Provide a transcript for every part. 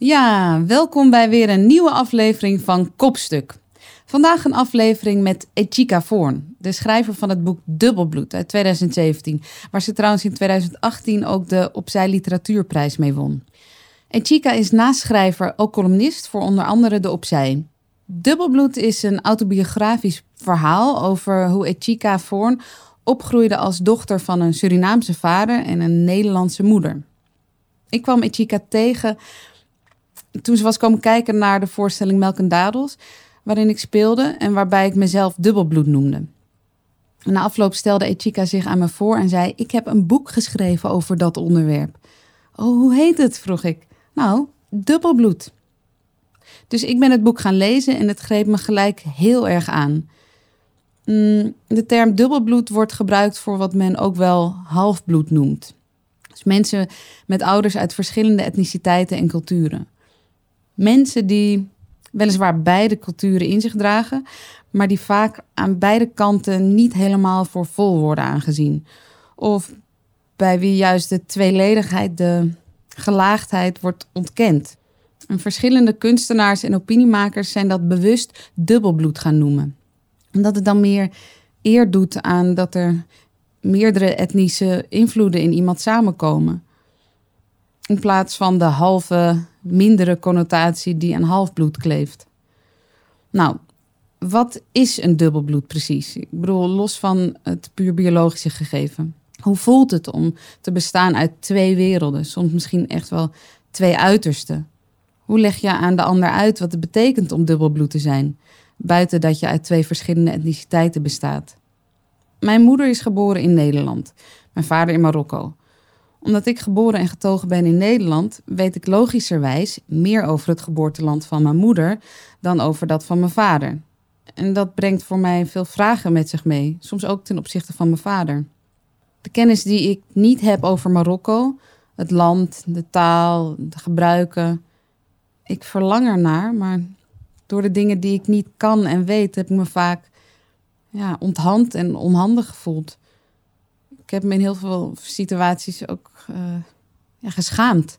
Ja, welkom bij weer een nieuwe aflevering van Kopstuk. Vandaag een aflevering met Echika Voorn, de schrijver van het boek Dubbelbloed uit 2017, waar ze trouwens in 2018 ook de Opzij Literatuurprijs mee won. Echika is naast schrijver ook columnist voor onder andere de Opzij. Dubbelbloed is een autobiografisch verhaal over hoe Echika Voorn opgroeide als dochter van een Surinaamse vader en een Nederlandse moeder. Ik kwam Echika tegen toen ze was komen kijken naar de voorstelling Melk en Dadels, waarin ik speelde en waarbij ik mezelf dubbelbloed noemde. Na afloop stelde Echika zich aan me voor en zei: Ik heb een boek geschreven over dat onderwerp. Oh, hoe heet het? vroeg ik. Nou, dubbelbloed. Dus ik ben het boek gaan lezen en het greep me gelijk heel erg aan. Mm, de term dubbelbloed wordt gebruikt voor wat men ook wel halfbloed noemt. Dus mensen met ouders uit verschillende etniciteiten en culturen. Mensen die weliswaar beide culturen in zich dragen, maar die vaak aan beide kanten niet helemaal voor vol worden aangezien. Of bij wie juist de tweeledigheid, de gelaagdheid wordt ontkend. En verschillende kunstenaars en opiniemakers zijn dat bewust dubbelbloed gaan noemen. Omdat het dan meer eer doet aan dat er meerdere etnische invloeden in iemand samenkomen. In plaats van de halve, mindere connotatie die aan halfbloed kleeft. Nou, wat is een dubbelbloed precies? Ik bedoel, los van het puur biologische gegeven. Hoe voelt het om te bestaan uit twee werelden? Soms misschien echt wel twee uitersten. Hoe leg je aan de ander uit wat het betekent om dubbelbloed te zijn? Buiten dat je uit twee verschillende etniciteiten bestaat. Mijn moeder is geboren in Nederland, mijn vader in Marokko omdat ik geboren en getogen ben in Nederland, weet ik logischerwijs meer over het geboorteland van mijn moeder dan over dat van mijn vader. En dat brengt voor mij veel vragen met zich mee, soms ook ten opzichte van mijn vader. De kennis die ik niet heb over Marokko, het land, de taal, de gebruiken, ik verlang ernaar, maar door de dingen die ik niet kan en weet, heb ik me vaak ja, onthand en onhandig gevoeld ik heb me in heel veel situaties ook ja, geschaamd.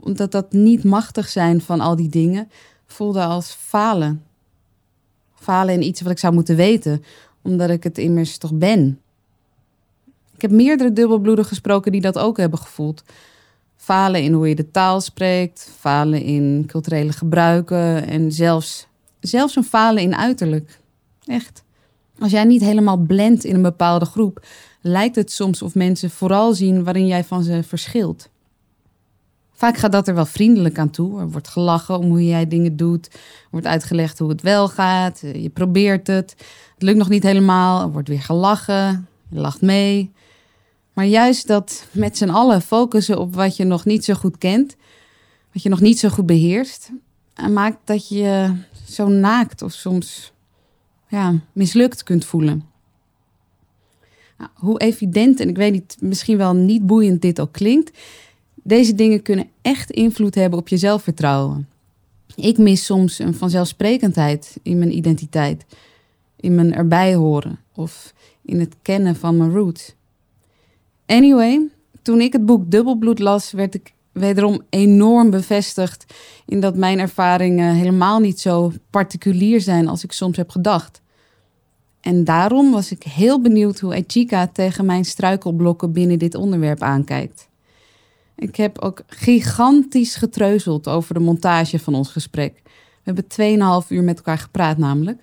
Omdat dat niet machtig zijn van al die dingen voelde als falen. Falen in iets wat ik zou moeten weten, omdat ik het immers toch ben. Ik heb meerdere dubbelbloeden gesproken die dat ook hebben gevoeld. Falen in hoe je de taal spreekt, falen in culturele gebruiken en zelfs, zelfs een falen in uiterlijk. Echt. Als jij niet helemaal blendt in een bepaalde groep, lijkt het soms of mensen vooral zien waarin jij van ze verschilt. Vaak gaat dat er wel vriendelijk aan toe. Er wordt gelachen om hoe jij dingen doet. Er wordt uitgelegd hoe het wel gaat. Je probeert het. Het lukt nog niet helemaal. Er wordt weer gelachen. Je lacht mee. Maar juist dat met z'n allen focussen op wat je nog niet zo goed kent, wat je nog niet zo goed beheerst, maakt dat je zo naakt of soms ja, mislukt kunt voelen. Nou, hoe evident, en ik weet niet, misschien wel niet boeiend dit ook klinkt, deze dingen kunnen echt invloed hebben op je zelfvertrouwen. Ik mis soms een vanzelfsprekendheid in mijn identiteit, in mijn erbij horen of in het kennen van mijn roots. Anyway, toen ik het boek Dubbelbloed las, werd ik wederom enorm bevestigd in dat mijn ervaringen helemaal niet zo particulier zijn als ik soms heb gedacht. En daarom was ik heel benieuwd hoe Echika tegen mijn struikelblokken binnen dit onderwerp aankijkt. Ik heb ook gigantisch getreuzeld over de montage van ons gesprek. We hebben 2,5 uur met elkaar gepraat namelijk.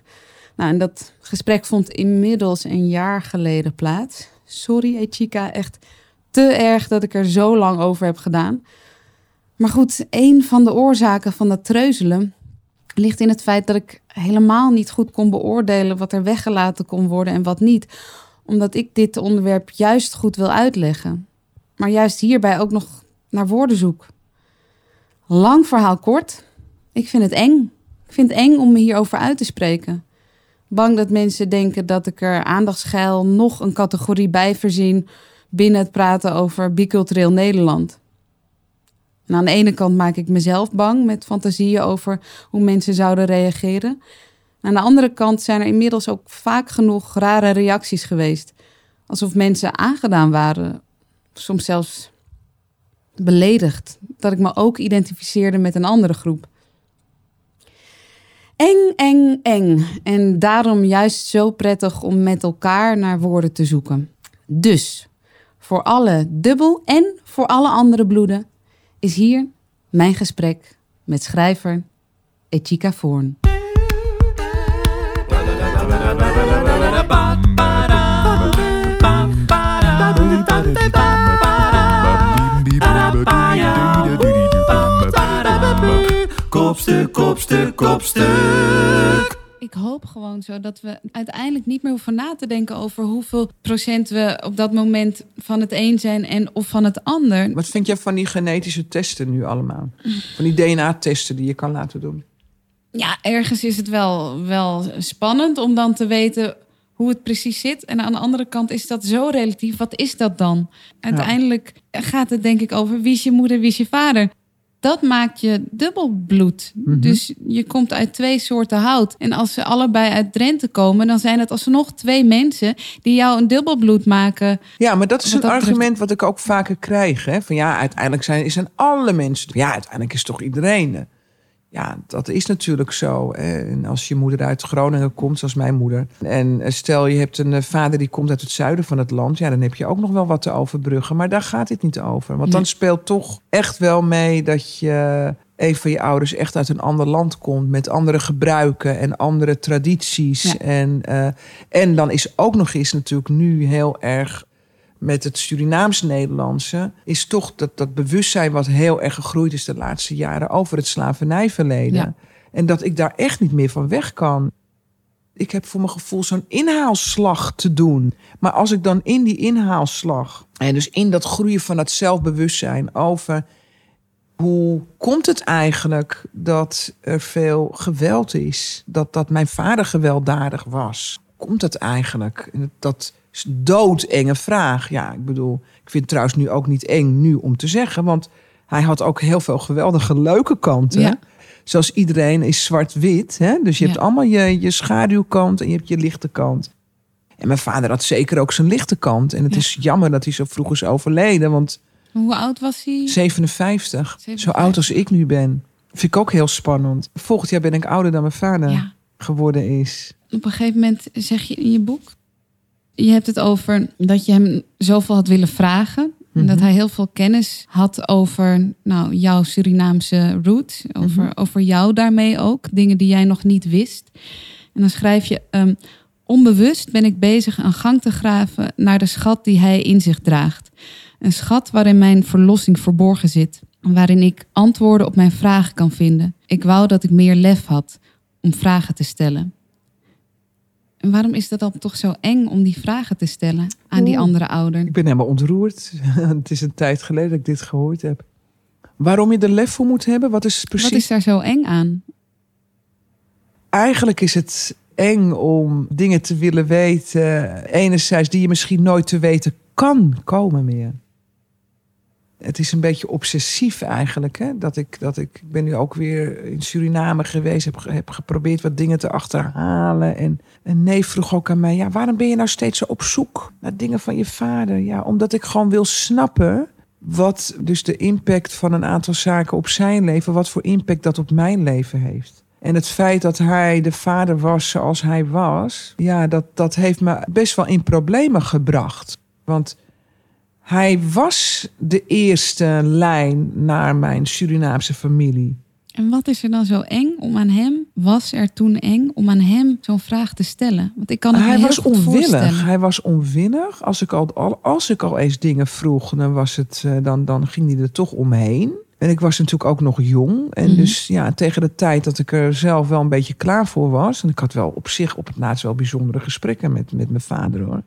Nou, en dat gesprek vond inmiddels een jaar geleden plaats. Sorry Echika, echt te erg dat ik er zo lang over heb gedaan. Maar goed, een van de oorzaken van dat treuzelen ligt in het feit dat ik helemaal niet goed kon beoordelen wat er weggelaten kon worden en wat niet. Omdat ik dit onderwerp juist goed wil uitleggen. Maar juist hierbij ook nog naar woorden zoek. Lang verhaal kort. Ik vind het eng. Ik vind het eng om me hierover uit te spreken. Bang dat mensen denken dat ik er aandachtsgeil nog een categorie bij verzin binnen het praten over bicultureel Nederland. En aan de ene kant maak ik mezelf bang met fantasieën over hoe mensen zouden reageren. Aan de andere kant zijn er inmiddels ook vaak genoeg rare reacties geweest. Alsof mensen aangedaan waren, soms zelfs beledigd dat ik me ook identificeerde met een andere groep. Eng, eng, eng. En daarom juist zo prettig om met elkaar naar woorden te zoeken. Dus, voor alle dubbel en voor alle andere bloeden, is hier mijn gesprek met schrijver Echika Voorn. Kopstuk, kopstuk, kopstuk. Ik hoop gewoon zo dat we uiteindelijk niet meer hoeven na te denken over hoeveel procent we op dat moment van het een zijn en of van het ander. Wat vind jij van die genetische testen nu allemaal? Van die DNA-testen die je kan laten doen? Ja, ergens is het wel, wel spannend om dan te weten hoe het precies zit. En aan de andere kant is dat zo relatief. Wat is dat dan? Uiteindelijk gaat het denk ik over wie is je moeder, wie is je vader. Dat maakt je dubbelbloed. Mhm. Dus je komt uit twee soorten hout. En als ze allebei uit Drenthe komen, dan zijn het alsnog twee mensen die jou een dubbelbloed maken. Ja, maar dat is Wat een dat argument wat ik ook vaker krijg. Hè? Van ja, uiteindelijk zijn, zijn alle mensen. Ja, uiteindelijk is toch iedereen. Ja, dat is natuurlijk zo. En als je moeder uit Groningen komt, zoals mijn moeder. En eh, stel je hebt een eh, vader die komt uit het zuiden van het land. Ja, dan heb je ook nog wel wat te overbruggen. Maar daar gaat dit niet over. Want dan Nee. speelt toch echt wel mee dat je. Een van je ouders echt uit een ander land komt met andere gebruiken en andere tradities. Ja. En, eh, en dan is ook nog eens natuurlijk nu heel erg met het Surinaams-Nederlandse is toch dat, dat bewustzijn wat heel erg gegroeid is de laatste jaren over het slavernijverleden. Ja. En dat ik daar echt niet meer van weg kan. Ik heb voor mijn gevoel zo'n inhaalslag te doen. Maar als ik dan in die inhaalslag en dus in dat groeien van dat zelfbewustzijn over hoe komt het eigenlijk dat er veel geweld is? Dat, dat mijn vader gewelddadig was? Komt het eigenlijk? En Dat doodenge vraag. Ja, ik bedoel, ik vind het trouwens nu ook niet eng nu om te zeggen. Want hij had ook heel veel geweldige leuke kanten. Ja. Zoals iedereen is zwart-wit. hè? Dus je Ja. hebt allemaal je, je schaduwkant en je hebt je lichte kant. En mijn vader had zeker ook zijn lichte kant. En het Ja. is jammer dat hij zo vroeg is overleden. Want Hoe oud was hij? 57, zo 57. oud als ik nu ben. Vind ik ook heel spannend. Volgend jaar ben ik ouder dan mijn vader geworden is. Op een gegeven moment zeg je in je boek. Je hebt het over dat je hem zoveel had willen vragen. En Mhm. dat hij heel veel kennis had over nou, jouw Surinaamse root. Over, Mhm. over jou daarmee ook. Dingen die jij nog niet wist. En dan schrijf je... ehm, onbewust ben ik bezig een gang te graven naar de schat die hij in zich draagt. Een schat waarin mijn verlossing verborgen zit. Waarin ik antwoorden op mijn vragen kan vinden. Ik wou dat ik meer lef had om vragen te stellen. En waarom is dat dan toch zo eng om die vragen te stellen aan die andere ouder? Ik ben helemaal ontroerd. het is een tijd geleden dat ik dit gehoord heb. Waarom je er lef voor moet hebben? Wat is precies? Wat is daar zo eng aan? Eigenlijk is het eng om dingen te willen weten. Enerzijds die je misschien nooit te weten kan komen meer. Het is een beetje obsessief eigenlijk. Hè? Dat ik, dat ik, ik ben nu ook weer in Suriname geweest. Heb, heb geprobeerd wat dingen te achterhalen. En neef vroeg ook aan mij. Ja, waarom ben je nou steeds zo op zoek naar dingen van je vader? Ja, omdat ik gewoon wil snappen. Wat dus de impact van een aantal zaken op zijn leven. Wat voor impact dat op mijn leven heeft. En het feit dat hij de vader was zoals hij was, ja, dat, dat heeft me best wel in problemen gebracht. Want hij was de eerste lijn naar mijn Surinaamse familie. En wat is er dan zo eng om aan hem? Was er toen eng om aan hem zo'n vraag te stellen? Want ik kan het hij heel was onwillig. voorstellen. Hij was onwillig. Als ik al, al- als ik al eens dingen vroeg, dan, was het, eh, dan, dan ging hij er toch omheen. En ik was natuurlijk ook nog jong. En Mhm. dus ja, tegen de tijd dat ik er zelf wel een beetje klaar voor was. En ik had wel op zich op het laatst wel bijzondere gesprekken met, met mijn vader hoor.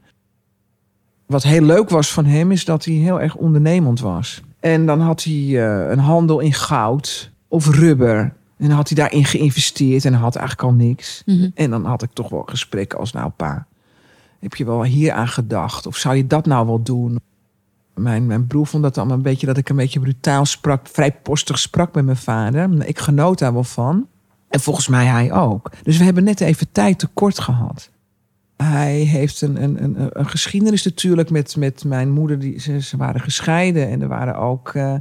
Wat heel leuk was van hem is dat hij heel erg ondernemend was. En dan had hij eh, een handel in goud of rubber. En dan had hij daarin geïnvesteerd en had eigenlijk al niks. Mhm. En dan had ik toch wel gesprekken als, nou pa, heb je wel hier aan gedacht? Of zou je dat nou wel doen? Mijn, mijn broer vond dat allemaal een beetje dat ik een beetje brutaal sprak, vrij postig sprak met mijn vader. Ik genoot daar wel van. En volgens mij hij ook. Dus we hebben net even tijd tekort gehad. Hij heeft een, een, een, een geschiedenis natuurlijk met, met mijn moeder. Die, ze, ze waren gescheiden en er waren ook eh,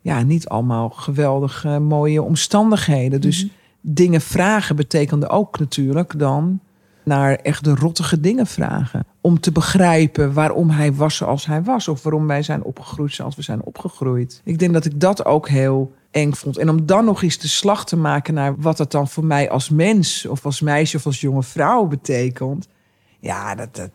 ja, niet allemaal geweldige mooie omstandigheden. Dus Mhm. dingen vragen betekende ook natuurlijk dan naar echt de rottige dingen vragen. Om te begrijpen waarom hij was zoals hij was. Of waarom wij zijn opgegroeid zoals we zijn opgegroeid. Ik denk dat ik dat ook heel eng vond. En om dan nog eens de slag te maken naar wat dat dan voor mij als mens... of als meisje of als jonge vrouw betekent. Ja, dat... dat...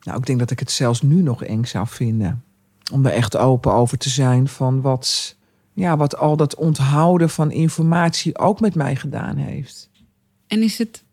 Nou, ik denk dat ik het zelfs nu nog eng zou vinden. Om er echt open over te zijn van wat... Ja, wat al dat onthouden van informatie ook met mij gedaan heeft. En is het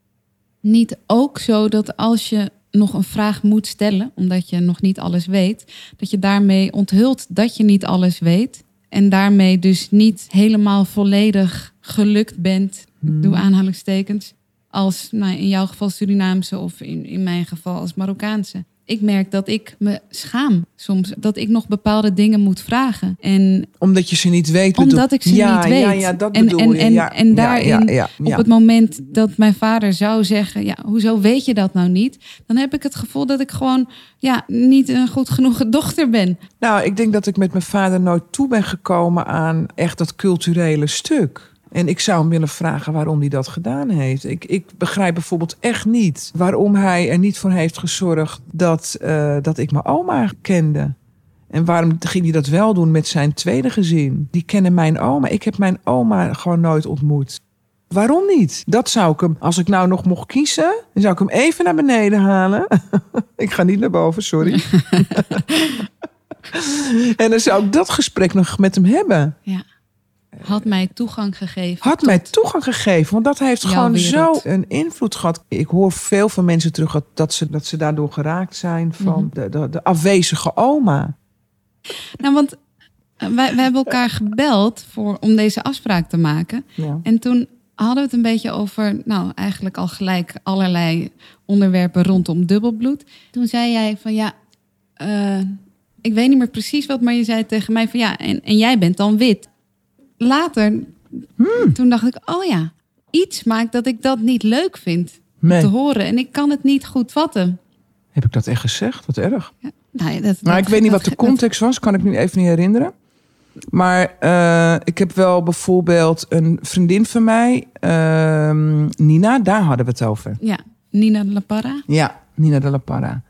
niet ook zo dat als je nog een vraag moet stellen, omdat je nog niet alles weet, dat je daarmee onthult dat je niet alles weet en daarmee dus niet helemaal volledig gelukt bent, Hmm. doe aanhalingstekens, als nou, in jouw geval Surinaamse of in, in mijn geval als Marokkaanse. Ik merk dat ik me schaam soms, dat ik nog bepaalde dingen moet vragen. En Omdat je ze niet weet. bedoel- Omdat ik ze ja, niet weet. Ja, ja, dat En- bedoel en- je. en- ja, en daarin, ja, op het moment dat mijn vader zou zeggen: Ja, hoezo weet je dat nou niet? Dan heb ik het gevoel dat ik gewoon ja, niet een goed genoeg dochter ben. Nou, ik denk dat ik met mijn vader nooit toe ben gekomen aan echt dat culturele stuk. En ik zou hem willen vragen waarom hij dat gedaan heeft. Ik, ik begrijp bijvoorbeeld echt niet waarom hij er niet voor heeft gezorgd dat, eh, dat ik mijn oma kende. En waarom ging hij dat wel doen met zijn tweede gezin? Die kennen mijn oma. Ik heb mijn oma gewoon nooit ontmoet. Waarom niet? Dat zou ik hem, als ik nou nog mocht kiezen, dan zou ik hem even naar beneden halen. ik ga niet naar boven, sorry. en dan zou ik dat gesprek nog met hem hebben. Ja. Had mij toegang gegeven. Had mij toegang gegeven, want dat heeft gewoon wereld. zo een invloed gehad. Ik hoor veel van mensen terug dat- dat ze, dat ze daardoor geraakt zijn van Mhm. de, de, de afwezige oma. Nou, want eh, wij, wij hebben elkaar gebeld voor, om deze afspraak te maken. Ja. En toen hadden we het een beetje over, nou, eigenlijk al gelijk allerlei onderwerpen rondom dubbelbloed. Toen zei jij van ja, eh, ik weet niet meer precies wat, maar je zei tegen mij van ja, en, en jij bent dan wit. Later, toen dacht ik, oh ja, iets maakt dat ik dat niet leuk vind Nee. te horen. En ik kan het niet goed vatten. Heb ik dat echt gezegd? Wat erg. Nou, ja, dat, Nou, dat- ik weet niet dat- wat de context was, kan ik nu even niet herinneren. Maar eh, ik heb wel bijvoorbeeld een vriendin van mij, ehm, Nina, daar hadden we het over. Ja, Nina de La Parra. Ja, Nina de la Parra.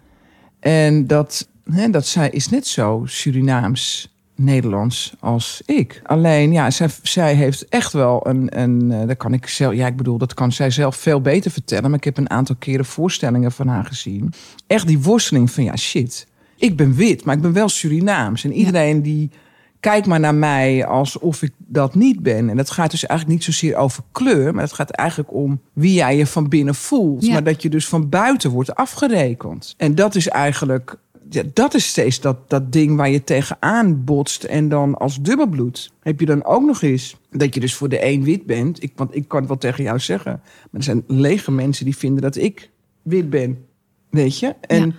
En dat, hè, dat zij is net zo Surinaams Nederlands als ik. Alleen, ja, zij, zij heeft echt wel een, een dat kan ik zelf, ja, ik bedoel, dat kan zij zelf veel beter vertellen. Maar ik heb een aantal keren voorstellingen van haar gezien. Echt die worsteling van, ja, shit. Ik ben wit, maar ik ben wel Surinaams. En iedereen die kijkt maar naar mij alsof ik dat niet ben. En dat gaat dus eigenlijk niet zozeer over kleur, maar het gaat eigenlijk om wie jij je van binnen voelt. Ja. Maar dat je dus van buiten wordt afgerekend. En dat is eigenlijk, ja, dat is steeds dat, dat ding waar je tegenaan botst. En dan als dubbelbloed heb je dan ook nog eens dat je dus voor de een wit bent. Ik, want ik kan het wel tegen jou zeggen. Maar er zijn lege mensen die vinden dat ik wit ben. Weet je? En Ja.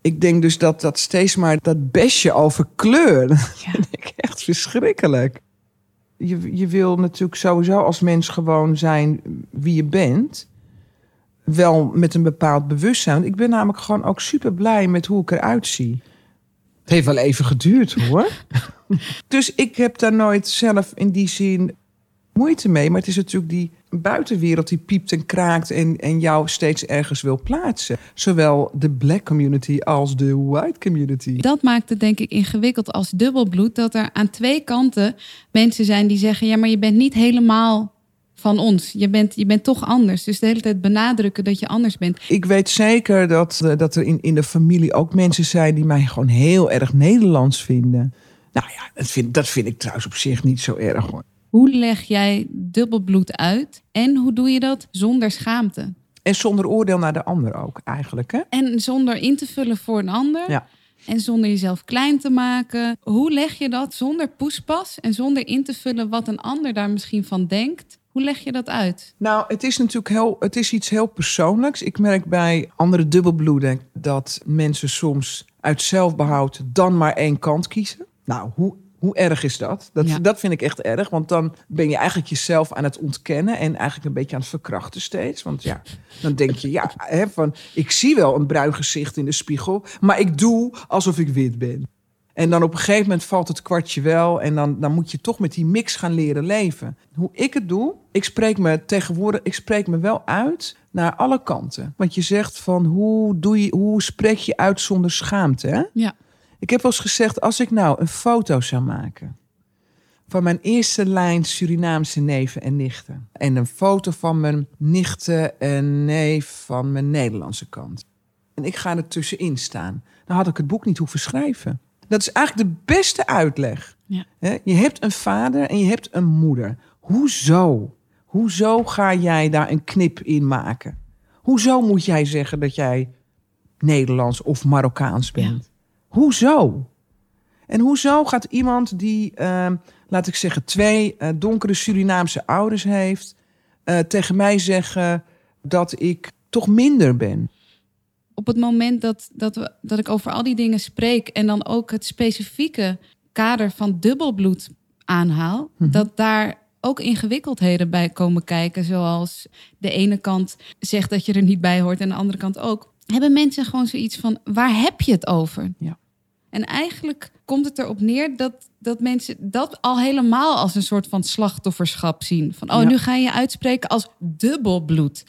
ik denk dus dat dat steeds maar dat besje over kleur. Dat Ja. vind ik echt verschrikkelijk. Je, je wil natuurlijk sowieso als mens gewoon zijn wie je bent. Wel met een bepaald bewustzijn. Ik ben namelijk gewoon ook super blij met hoe ik eruit zie. Het heeft wel even geduurd hoor. dus ik heb daar nooit zelf in die zin moeite mee. Maar het is natuurlijk die buitenwereld die piept en kraakt en, en jou steeds ergens wil plaatsen. Zowel de black community als de white community. Dat maakt het denk ik ingewikkeld als dubbelbloed. Dat er aan twee kanten mensen zijn die zeggen... ja, maar je bent niet helemaal van ons. Je bent, je bent toch anders. Dus de hele tijd benadrukken dat je anders bent. Ik weet zeker dat, eh, dat er in, in de familie ook mensen zijn die mij gewoon heel erg Nederlands vinden. Nou ja, dat vind, dat vind ik trouwens op zich niet zo erg hoor. Hoe leg jij dubbelbloed uit? En hoe doe je dat zonder schaamte? En zonder oordeel naar de ander ook eigenlijk. Hè? En zonder in te vullen voor een ander. Ja. En zonder jezelf klein te maken. Hoe leg je dat zonder poespas en zonder in te vullen wat een ander daar misschien van denkt? Hoe leg je dat uit? Nou, het is natuurlijk heel, het is iets heel persoonlijks. Ik merk bij andere dubbelbloeden dat mensen soms uit zelfbehoud dan maar één kant kiezen. Nou, hoe, hoe erg is dat? Dat, Ja. dat vind ik echt erg, want dan ben je eigenlijk jezelf aan het ontkennen en eigenlijk een beetje aan het verkrachten steeds. Want ja, dan denk je, ja, hè, van ik zie wel een bruin gezicht in de spiegel, maar ik doe alsof ik wit ben. En dan op een gegeven moment valt het kwartje wel. En dan, dan moet je toch met die mix gaan leren leven. Hoe ik het doe, ik spreek me tegenwoordig, ik spreek me wel uit naar alle kanten. Want je zegt van hoe, doe je, hoe spreek je uit zonder schaamte? Hè? Ja. Ik heb wel eens gezegd, als ik nou een foto zou maken van mijn eerste lijn Surinaamse neven en nichten. En een foto van mijn nichten en neef van mijn Nederlandse kant. En ik ga er tussenin staan. Dan had ik het boek niet hoeven schrijven. Dat is eigenlijk de beste uitleg. Ja. Je hebt een vader en je hebt een moeder. Hoezo? Hoezo ga jij daar een knip in maken? Hoezo moet jij zeggen dat jij Nederlands of Marokkaans bent? Hoezo? En hoezo gaat iemand die, eh, laat ik zeggen, twee eh, donkere Surinaamse ouders heeft, eh, tegen mij zeggen dat ik toch minder ben? Op het moment dat, dat, we, dat ik over al die dingen spreek en dan ook het specifieke kader van dubbelbloed aanhaal, Mhm. dat daar ook ingewikkeldheden bij komen kijken, zoals de ene kant zegt dat je er niet bij hoort en de andere kant ook, hebben mensen gewoon zoiets van waar heb je het over? Ja. En eigenlijk komt het erop neer dat, dat mensen dat al helemaal als een soort van slachtofferschap zien. Van, oh, Ja. nu ga je je uitspreken als dubbelbloed.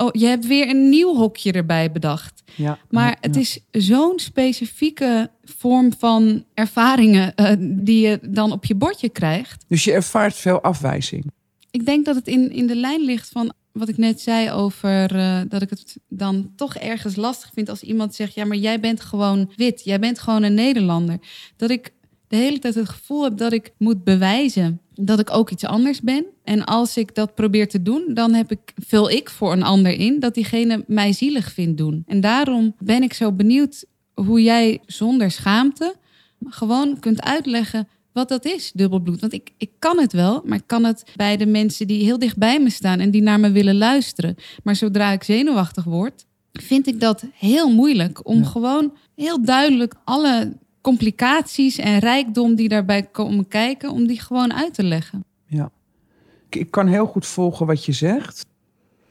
Oh, je hebt weer een nieuw hokje erbij bedacht. Ja, Maar het is zo'n specifieke vorm van ervaringen eh, die je dan op je bordje krijgt. Dus je ervaart veel afwijzing. Ik denk dat het in, in de lijn ligt van wat ik net zei over eh, dat ik het dan toch ergens lastig vind als iemand zegt: Ja, maar jij bent gewoon wit, jij bent gewoon een Nederlander. Dat ik de hele tijd het gevoel heb dat ik moet bewijzen dat ik ook iets anders ben. En als ik dat probeer te doen, dan heb ik, vul ik voor een ander in dat diegene mij zielig vindt doen. En daarom ben ik zo benieuwd hoe jij zonder schaamte gewoon kunt uitleggen wat dat is, dubbelbloed. Want ik, ik kan het wel, maar ik kan het bij de mensen die heel dicht bij me staan en die naar me willen luisteren. Maar zodra ik zenuwachtig word, vind ik dat heel moeilijk om Ja. gewoon heel duidelijk alle complicaties en rijkdom die daarbij komen kijken, om die gewoon uit te leggen. Ja. Ik, kan heel goed volgen wat je zegt.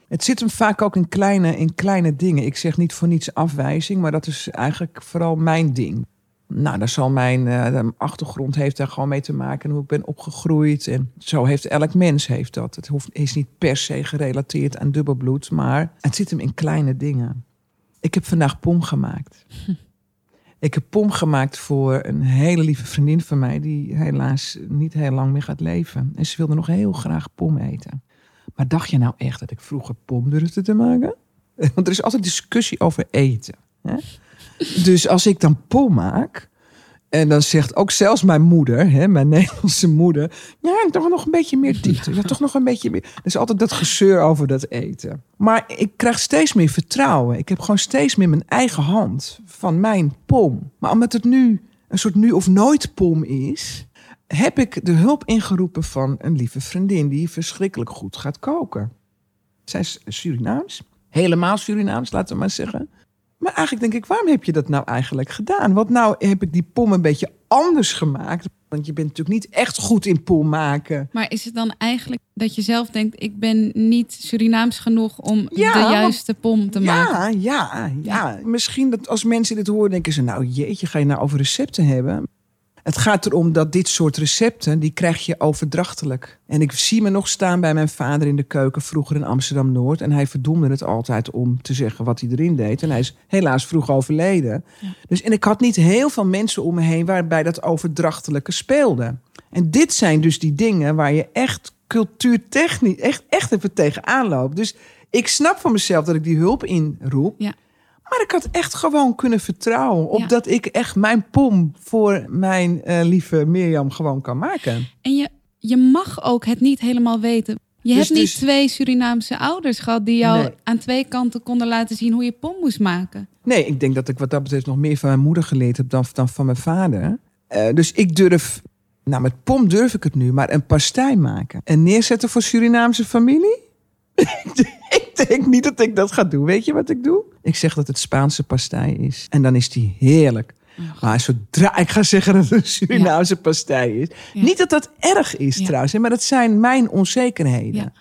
Het zit hem vaak ook in kleine, in kleine dingen. Ik zeg niet voor niets afwijzing, maar dat is eigenlijk vooral mijn ding. Nou, daar zal mijn eh, achtergrond heeft daar gewoon mee te maken. En hoe ik ben opgegroeid. En zo heeft elk mens heeft dat. Het hoeft, is niet per se gerelateerd aan dubbelbloed, maar het zit hem in kleine dingen. Ik heb vandaag pom gemaakt. Ik heb pom gemaakt voor een hele lieve vriendin van mij, die helaas niet heel lang meer gaat leven. En ze wilde nog heel graag pom eten. Maar dacht je nou echt dat ik vroeger pom durfde te maken? Want er is altijd discussie over eten. Hè? Dus als ik dan pom maak. En dan zegt ook zelfs mijn moeder, hè, mijn Nederlandse moeder. Ja, toch nog een beetje meer. Ja, toch nog een beetje meer. Er is altijd dat gezeur over dat eten. Maar ik krijg steeds meer vertrouwen. Ik heb gewoon steeds meer mijn eigen hand van mijn pom. Maar omdat het nu een soort nu of nooit pom is, heb ik de hulp ingeroepen van een lieve vriendin die verschrikkelijk goed gaat koken. Zij is Surinaams. Helemaal Surinaams, laten we maar zeggen. Maar eigenlijk denk ik, waarom heb je dat nou eigenlijk gedaan? Want nou heb ik die pom een beetje anders gemaakt. Want je bent natuurlijk niet echt goed in pom maken. Maar is het dan eigenlijk dat je zelf denkt: ik ben niet Surinaams genoeg om Ja, de juiste pom te maken? Ja, ja, ja. Misschien dat als mensen dit horen, denken ze... nou jeetje, ga je nou over recepten hebben? Het gaat erom dat dit soort recepten, die krijg je overdrachtelijk. En ik zie me nog staan bij mijn vader in de keuken vroeger in Amsterdam-Noord. En hij verdoemde het altijd om te zeggen wat hij erin deed. En hij is helaas vroeg overleden. Ja. Dus, en ik had niet heel veel mensen om me heen waarbij dat overdrachtelijke speelde. En dit zijn dus die dingen waar je echt cultuurtechnisch echt, echt even tegenaan loopt. Dus ik snap van mezelf dat ik die hulp inroep. Ja. Maar ik had echt gewoon kunnen vertrouwen op Ja. dat ik echt mijn pom voor mijn eh, lieve Mirjam gewoon kan maken. En je, je mag ook het niet helemaal weten. Je Dus- hebt niet dus- twee Surinaamse ouders gehad die jou Nee. aan twee kanten konden laten zien hoe je pom moest maken. Nee, ik denk dat ik wat dat betreft nog meer van mijn moeder geleerd heb dan, dan van mijn vader. Eh, dus ik durf, nou met pom durf ik het nu, maar een pastei maken. En neerzetten voor Surinaamse familie? ik denk niet dat ik dat ga doen. Weet je wat ik doe? Ik zeg dat het Spaanse pastei is. En dan is die heerlijk. Maar zodra ik ga zeggen dat het een Surinaamse pastei is. Ja. Niet dat dat erg is Ja. trouwens, maar dat zijn mijn onzekerheden. Ja.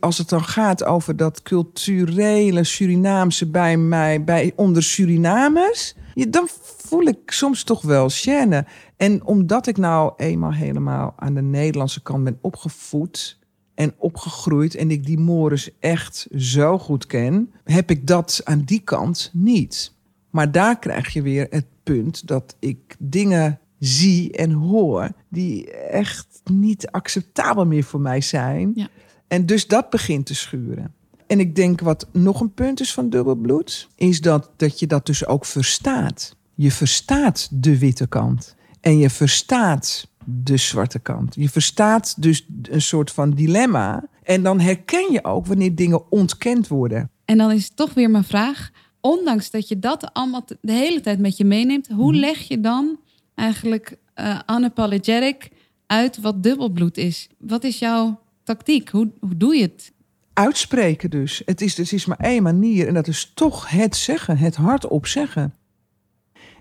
Als het dan gaat over dat culturele Surinaamse bij mij, bij onder Surinamers. ja, dan voel ik soms toch wel gêne. En omdat ik nou eenmaal helemaal aan de Nederlandse kant ben opgevoed en opgegroeid en ik die mores echt zo goed ken, heb ik dat aan die kant niet. Maar daar krijg je weer het punt dat ik dingen zie en hoor die echt niet acceptabel meer voor mij zijn. Ja. En dus dat begint te schuren. En ik denk wat nog een punt is van dubbelbloed, is dat, dat je dat dus ook verstaat. Je verstaat de witte kant. En je verstaat de zwarte kant. Je verstaat dus een soort van dilemma. En dan herken je ook wanneer dingen ontkend worden. En dan is toch weer mijn vraag, ondanks dat je dat allemaal de hele tijd met je meeneemt, hoe Mhm. leg je dan eigenlijk eh unapologetic uit wat dubbelbloed is? Wat is jouw tactiek? Hoe, hoe doe je het? Uitspreken dus. Het is, het is maar één manier. En dat is toch het zeggen. Het hardop zeggen.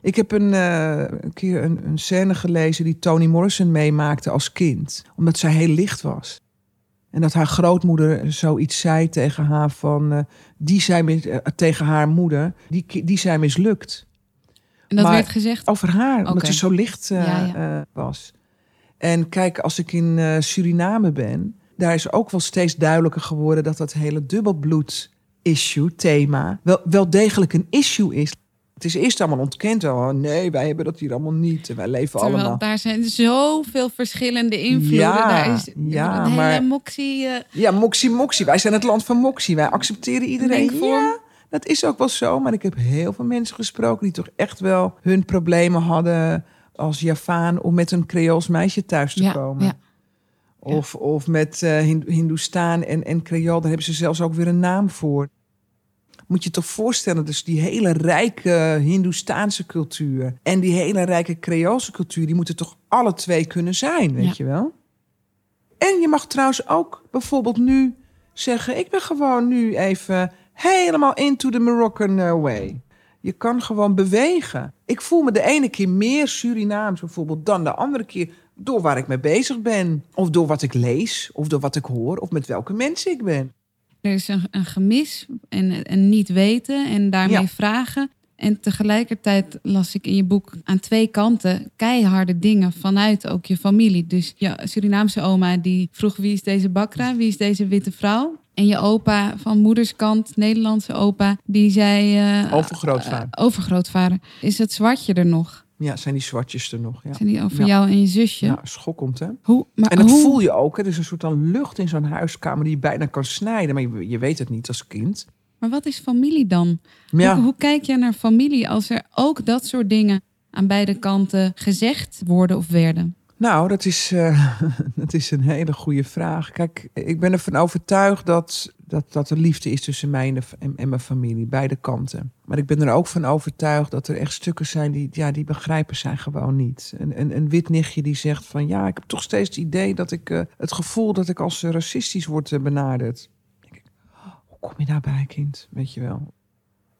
Ik heb een, eh, een keer een, een scène gelezen die Toni Morrison meemaakte als kind. Omdat zij heel licht was. En dat haar grootmoeder zoiets zei tegen haar van... eh, die mis- eh, tegen haar moeder, die, die zei mislukt. En dat Maar- werd gezegd. Over haar, omdat ze zo licht Ja, ja. was. En kijk, als ik in Suriname ben, daar is ook wel steeds duidelijker geworden dat dat hele dubbelbloed-issue, thema, wel, wel degelijk een issue is. Het is eerst allemaal ontkend. Oh, nee, wij hebben dat hier allemaal niet. En wij leven Terwijl allemaal. daar zijn zoveel verschillende invloeden. Ja, daar is ja, hele maar- moxie. eh, Ja, moxie moxie. Wij zijn het land van moxie. Wij accepteren iedereen. Ja, dat is ook wel zo. Maar ik heb heel veel mensen gesproken die toch echt wel hun problemen hadden als Javaan om met een Creools meisje thuis te ja, komen. ja. Of, of met eh Hin- Hindoestaan en, en Creool, daar hebben ze zelfs ook weer een naam voor. Moet je toch voorstellen, dus die hele rijke Hindoestaanse cultuur en die hele rijke Creoolse cultuur, die moeten toch alle twee kunnen zijn, weet Ja. je wel? En je mag trouwens ook bijvoorbeeld nu zeggen, ik ben gewoon nu even helemaal into the Moroccan eh, way. Je kan gewoon bewegen. Ik voel me de ene keer meer Surinaams bijvoorbeeld dan de andere keer door waar ik mee bezig ben. Of door wat ik lees, of door wat ik hoor, of met welke mensen ik ben. Er is een, een gemis en, en niet weten en daarmee Ja. vragen. En tegelijkertijd las ik in je boek aan twee kanten keiharde dingen vanuit ook je familie. Dus je Surinaamse oma die vroeg wie is deze bakra, wie is deze witte vrouw? En je opa van moederskant, Nederlandse opa, die zei... eh, Overgrootvader. eh, overgrootvader. Is het zwartje er nog? Ja, zijn die zwartjes er nog. Ja, Zijn die over Ja. jou en je zusje? ja schokkend hè. Hoe, maar En dat hoe, voel je ook. Hè? Er is een soort van lucht in zo'n huiskamer die je bijna kan snijden. Maar je, je weet het niet als kind. Maar wat is familie dan? Ja, Hoe, hoe kijk jij naar familie als er ook dat soort dingen aan beide kanten gezegd worden of werden? Nou, dat is, eh, dat is een hele goede vraag. Kijk, ik ben ervan overtuigd dat, dat, dat er liefde is tussen mij en, en, mijn familie, beide kanten. Maar ik ben er ook van overtuigd dat er echt stukken zijn die, ja, die begrijpen zij gewoon niet. Een, een, een wit nichtje die zegt van ja, ik heb toch steeds het idee dat ik eh, het gevoel dat ik als racistisch word eh, benaderd. Denk ik, oh, hoe kom je daarbij, kind? Weet je wel.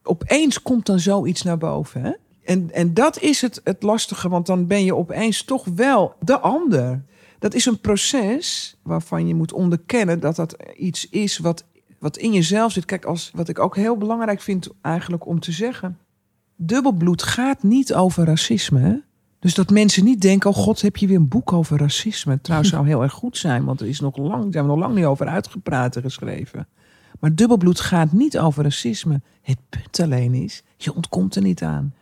Opeens komt dan zoiets naar boven, hè? En, en dat is het, het lastige, want dan ben je opeens toch wel de ander. Dat is een proces waarvan je moet onderkennen dat dat iets is wat, wat in jezelf zit. Kijk, als, wat ik ook heel belangrijk vind eigenlijk om te zeggen. Dubbelbloed gaat niet over racisme. Dus dat mensen niet denken, oh god, heb je weer een boek over racisme. Trouwens zou heel erg goed zijn, want er is nog lang, zijn we nog lang niet over uitgepraat en geschreven. Maar dubbelbloed gaat niet over racisme. Het punt alleen is, je ontkomt er niet aan.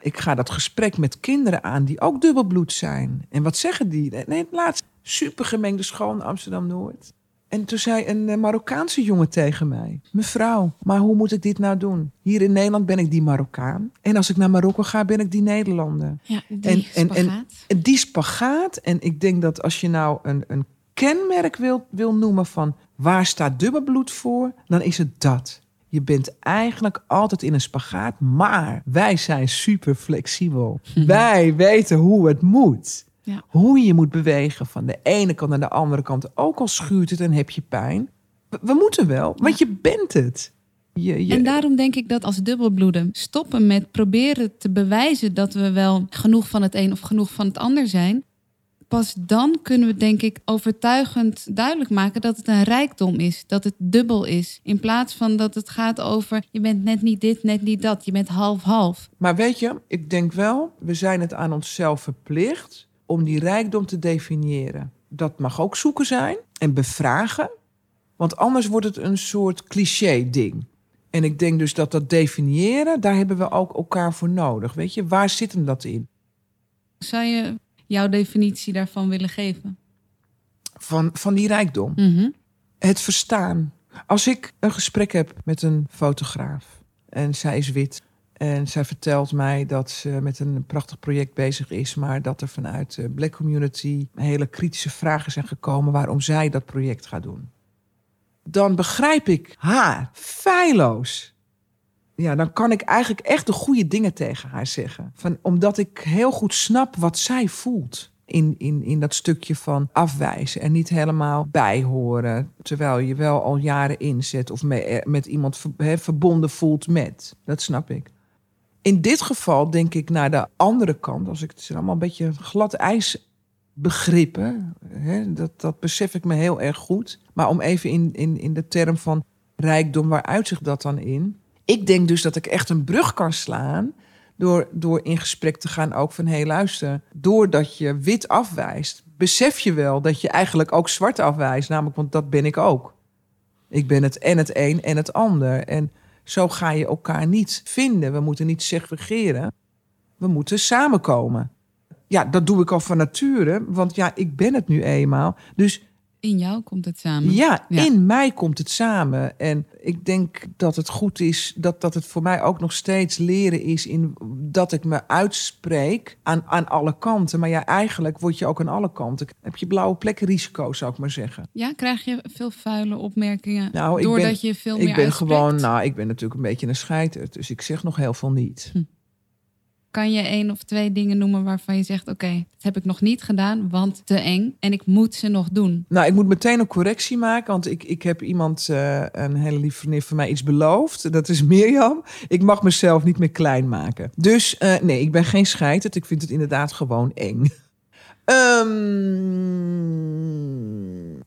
Ik ga dat gesprek met kinderen aan die ook dubbelbloed zijn. En wat zeggen die? Nee, laatst supergemengde school in Amsterdam-Noord. En toen zei een eh, Marokkaanse jongen tegen mij... Mevrouw, maar hoe moet ik dit nou doen? Hier in Nederland ben ik die Marokkaan. En als ik naar Marokko ga, ben ik die Nederlander. Ja, die En- en- en- spagaat. En die spagaat. En ik denk dat als je nou een, een kenmerk wil, wil noemen van waar staat dubbelbloed voor, dan is het dat. Je bent eigenlijk altijd in een spagaat, maar wij zijn super flexibel. Wij weten hoe het moet. Ja. Hoe je moet bewegen van de ene kant naar de andere kant. Ook al schuurt het en heb je pijn. We, we moeten wel, want je bent het. Je, je, En daarom denk ik dat als dubbelbloeden stoppen met proberen te bewijzen dat we wel genoeg van het een of genoeg van het ander zijn. Pas dan kunnen we denk ik overtuigend duidelijk maken dat het een rijkdom is, dat het dubbel is, in plaats van dat het gaat over je bent net niet dit, net niet dat, je bent half-half. Maar weet je, ik denk wel, we zijn het aan onszelf verplicht om die rijkdom te definiëren. Dat mag ook zoeken zijn en bevragen, want anders wordt het een soort cliché-ding. En ik denk dus dat dat definiëren, daar hebben we ook elkaar voor nodig. Weet je, waar zit hem dat in? Zou je jouw definitie daarvan willen geven? Van, van die rijkdom. Mhm. Het verstaan. Als ik een gesprek heb met een fotograaf en zij is wit en zij vertelt mij dat ze met een prachtig project bezig is, maar dat er vanuit de black community hele kritische vragen zijn gekomen waarom zij dat project gaat doen. Dan begrijp ik haar feilloos. Ja, dan kan ik eigenlijk echt de goede dingen tegen haar zeggen. Van, omdat ik heel goed snap wat zij voelt in, in, in dat stukje van afwijzen en niet helemaal bijhoren. Terwijl je wel al jaren inzet of me- met iemand verbonden voelt met. Dat snap ik. In dit geval denk ik naar de andere kant, als ik het allemaal een beetje glad ijs begrippen, dat, dat besef ik me heel erg goed. Maar om even in, in, in de term van rijkdom, waar uitzicht dat dan in? Ik denk dus dat ik echt een brug kan slaan door, door in gesprek te gaan ook van... hé, hey, luister, doordat je wit afwijst... besef je wel dat je eigenlijk ook zwart afwijst. Namelijk, want dat ben ik ook. Ik ben het en het een en het ander. En zo ga je elkaar niet vinden. We moeten niet segregeren. We moeten samenkomen. Ja, dat doe ik al van nature, want ja, ik ben het nu eenmaal. Dus In jou komt het samen. ja, Ja. in mij komt het samen. En ik denk dat het goed is dat, dat het voor mij ook nog steeds leren is in dat ik me uitspreek aan, aan alle kanten. Maar ja, eigenlijk word je ook aan alle kanten. Heb je blauwe plekken risico, zou ik maar zeggen. Ja, krijg je veel vuile opmerkingen Nou, doordat ben- je veel meer ik ben uitspreekt? gewoon, nou, ik ben natuurlijk een beetje een scheiter. Dus ik zeg nog heel veel niet. Kan je één of twee dingen noemen waarvan je zegt... oké, dat heb ik nog niet gedaan, want te eng. En ik moet ze nog doen. Nou, ik moet meteen een correctie maken, want ik, ik heb iemand, eh, een hele lieve vriendin van mij, iets beloofd. Dat is Mirjam. Ik mag mezelf niet meer klein maken. Dus eh, nee, ik ben geen scheiterd. Ik vind het inderdaad gewoon eng. Ehm,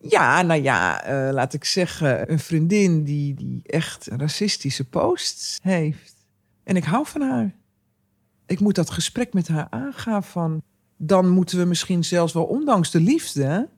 ja, nou ja, eh, laat ik zeggen, een vriendin die, die echt racistische posts heeft. En ik hou van haar. Ik moet dat gesprek met haar aangaan van... dan moeten we misschien zelfs wel, ondanks de liefde...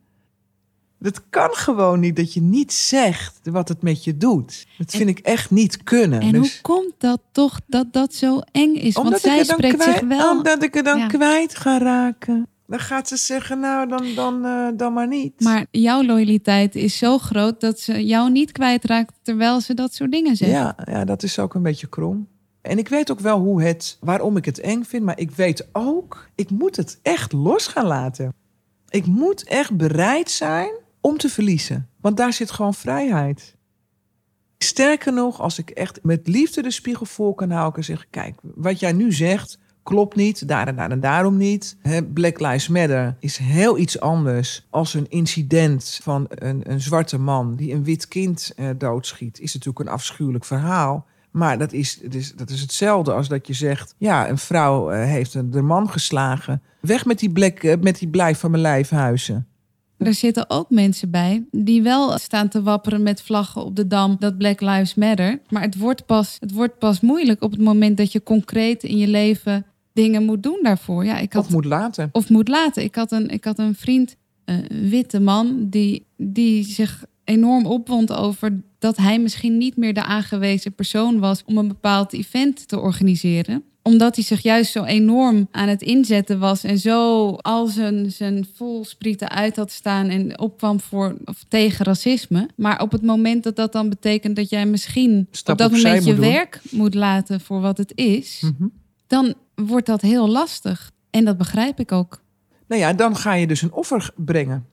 Dat kan gewoon niet dat je niet zegt wat het met je doet. Dat vind ik echt niet kunnen. En Dus- hoe komt dat toch dat dat zo eng is? Want ik zij spreekt kwijt, zich wel... Omdat ik er dan Ja. kwijt ga raken. Dan gaat ze zeggen, nou, dan, dan, eh, dan maar niet. Maar jouw loyaliteit is zo groot dat ze jou niet kwijtraakt terwijl ze dat soort dingen zegt. Ja, ja, dat is ook een beetje krom. En ik weet ook wel hoe het, waarom ik het eng vind, maar ik weet ook, ik moet het echt los gaan laten. Ik moet echt bereid zijn om te verliezen, want daar zit gewoon vrijheid. Sterker nog, als ik echt met liefde de spiegel voor kan houden en zeg: kijk, wat jij nu zegt klopt niet, daar en daar en daarom niet. Black Lives Matter is heel iets anders als een incident van een, een zwarte man die een wit kind eh, doodschiet. Is natuurlijk een afschuwelijk verhaal. Maar dat is, is, dat is hetzelfde als dat je zegt: ja, een vrouw eh, heeft een, de man geslagen. Weg met die, black, eh, met die blijf van mijn lijfhuizen. Er zitten ook mensen bij die wel staan te wapperen met vlaggen op de dam dat Black Lives Matter. Maar het wordt pas, het wordt pas moeilijk op het moment dat je concreet in je leven dingen moet doen daarvoor. Ja, ik had, Of moet laten. of moet laten. Ik had een, ik had een vriend, een witte man, die, die zich enorm opwond over dat hij misschien niet meer de aangewezen persoon was om een bepaald event te organiseren omdat hij zich juist zo enorm aan het inzetten was en zo al zijn, zijn volsprieten uit had staan en opkwam voor, of tegen racisme. Maar op het moment dat dat dan betekent dat jij misschien Stap op dat moment je moet werk moet laten voor wat het is, Mhm. dan wordt dat heel lastig. En dat begrijp ik ook. Nou ja, dan ga je dus een offer brengen.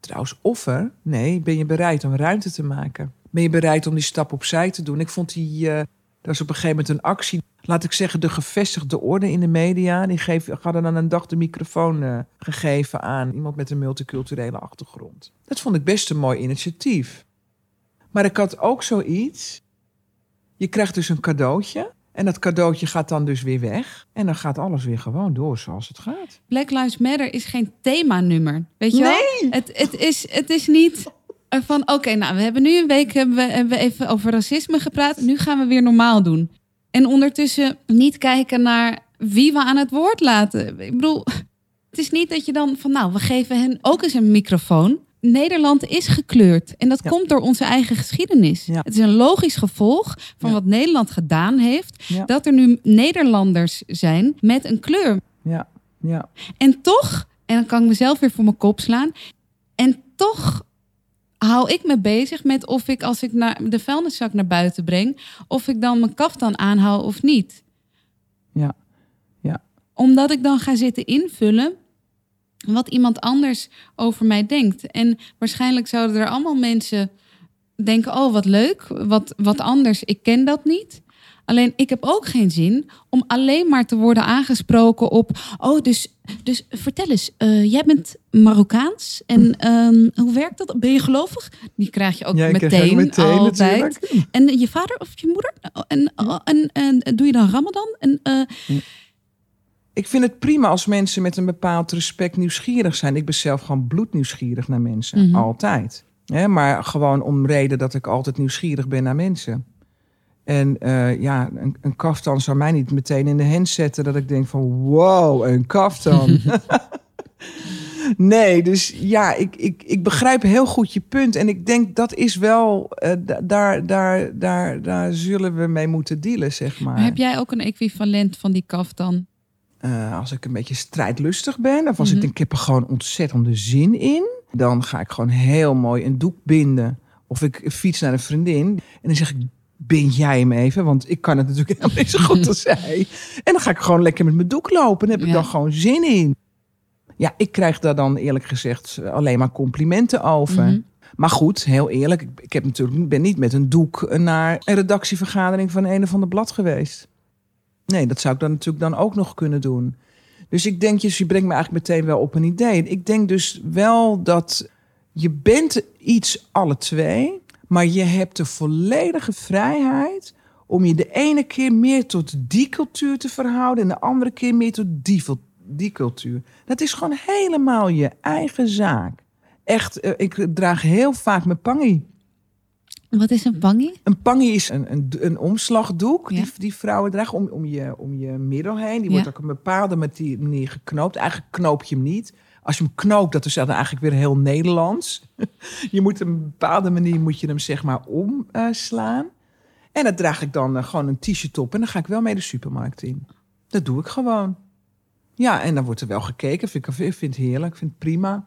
Trouwens, offer? Nee, ben je bereid om ruimte te maken? Ben je bereid om die stap opzij te doen? Ik vond die, eh er was op een gegeven moment een actie. Laat ik zeggen, de gevestigde orde in de media. Die geef, hadden dan een dag de microfoon eh, gegeven aan iemand met een multiculturele achtergrond. Dat vond ik best een mooi initiatief. Maar ik had ook zoiets. Je krijgt dus een cadeautje. En dat cadeautje gaat dan dus weer weg. En dan gaat alles weer gewoon door zoals het gaat. Black Lives Matter is geen themanummer. Weet je wel? Het, het, is, het is niet eh, van, oké, nou, we hebben nu een week hebben we, hebben we even over racisme gepraat. Nu gaan we weer normaal doen. En ondertussen niet kijken naar wie we aan het woord laten. Ik bedoel, het is niet dat je dan van, nou, we geven hen ook eens een microfoon. Nederland is gekleurd en dat Ja. komt door onze eigen geschiedenis. Ja. Het is een logisch gevolg van Ja. wat Nederland gedaan heeft, dat er nu Nederlanders zijn met een kleur. Ja, ja. En toch, en dan kan ik mezelf weer voor mijn kop slaan. En toch hou ik me bezig met of ik als ik naar de vuilniszak naar buiten breng, of ik dan mijn kaftan aanhoud of niet. Ja. Ja. Omdat ik dan ga zitten invullen wat iemand anders over mij denkt. En waarschijnlijk zouden er allemaal mensen denken: oh, wat leuk, wat, wat anders, ik ken dat niet. Alleen ik heb ook geen zin om alleen maar te worden aangesproken op. Oh, dus, dus vertel eens, eh, jij bent Marokkaans en ehm, hoe werkt dat? Ben je gelovig? Die krijg je ook Ja, meteen, meteen altijd. natuurlijk. En je vader of je moeder? En, en, en, doe je dan Ramadan? En, eh, Ik vind het prima als mensen met een bepaald respect nieuwsgierig zijn. Ik ben zelf gewoon bloednieuwsgierig naar mensen. Mhm. Altijd. Hè, maar gewoon om reden dat ik altijd nieuwsgierig ben naar mensen. En eh, ja, een, een kaftan zou mij niet meteen in de hand zetten dat ik denk van wow, een kaftan. nee, dus ja, ik, ik, ik begrijp heel goed je punt. En ik denk dat is wel, eh, da- daar, daar, daar, daar zullen we mee moeten dealen, zeg maar. maar heb jij ook een equivalent van die kaftan? Eh, als ik een beetje strijdlustig ben, of als ik denk, ik heb er gewoon ontzettende zin in, dan ga ik gewoon heel mooi een doek binden. Of ik fiets naar een vriendin en dan zeg ik, bind jij hem even? Want ik kan het natuurlijk helemaal niet zo goed als zij. En dan ga ik gewoon lekker met mijn doek lopen. En heb ik dan gewoon zin in. Ja, ik krijg daar dan eerlijk gezegd alleen maar complimenten over. Mhm. Maar goed, heel eerlijk, ik, ik heb natuurlijk, ben niet met een doek naar een redactievergadering van een of ander blad geweest. Nee, dat zou ik dan natuurlijk dan ook nog kunnen doen. Dus ik denk, dus je brengt me eigenlijk meteen wel op een idee. Ik denk dus wel dat je bent iets alle twee, maar je hebt de volledige vrijheid om je de ene keer meer tot die cultuur te verhouden en de andere keer meer tot die, die cultuur. Dat is gewoon helemaal je eigen zaak. Echt, eh, ik draag heel vaak mijn pangie. Wat is een pangie? Een pangie is een, een, een omslagdoek Ja. die, die vrouwen dragen om, om, je, om je middel heen. Die Ja. wordt ook op een bepaalde manier geknoopt. Eigenlijk knoop je hem niet. Als je hem knoopt, dat is dan eigenlijk weer heel Nederlands. je moet op een bepaalde manier moet je hem zeg maar omslaan. en dat draag ik dan eh, gewoon een t-shirt op. En dan ga ik wel mee de supermarkt in. Dat doe ik gewoon. Ja, en dan wordt er wel gekeken. Vind ik, vind het heerlijk. Ik vind het prima.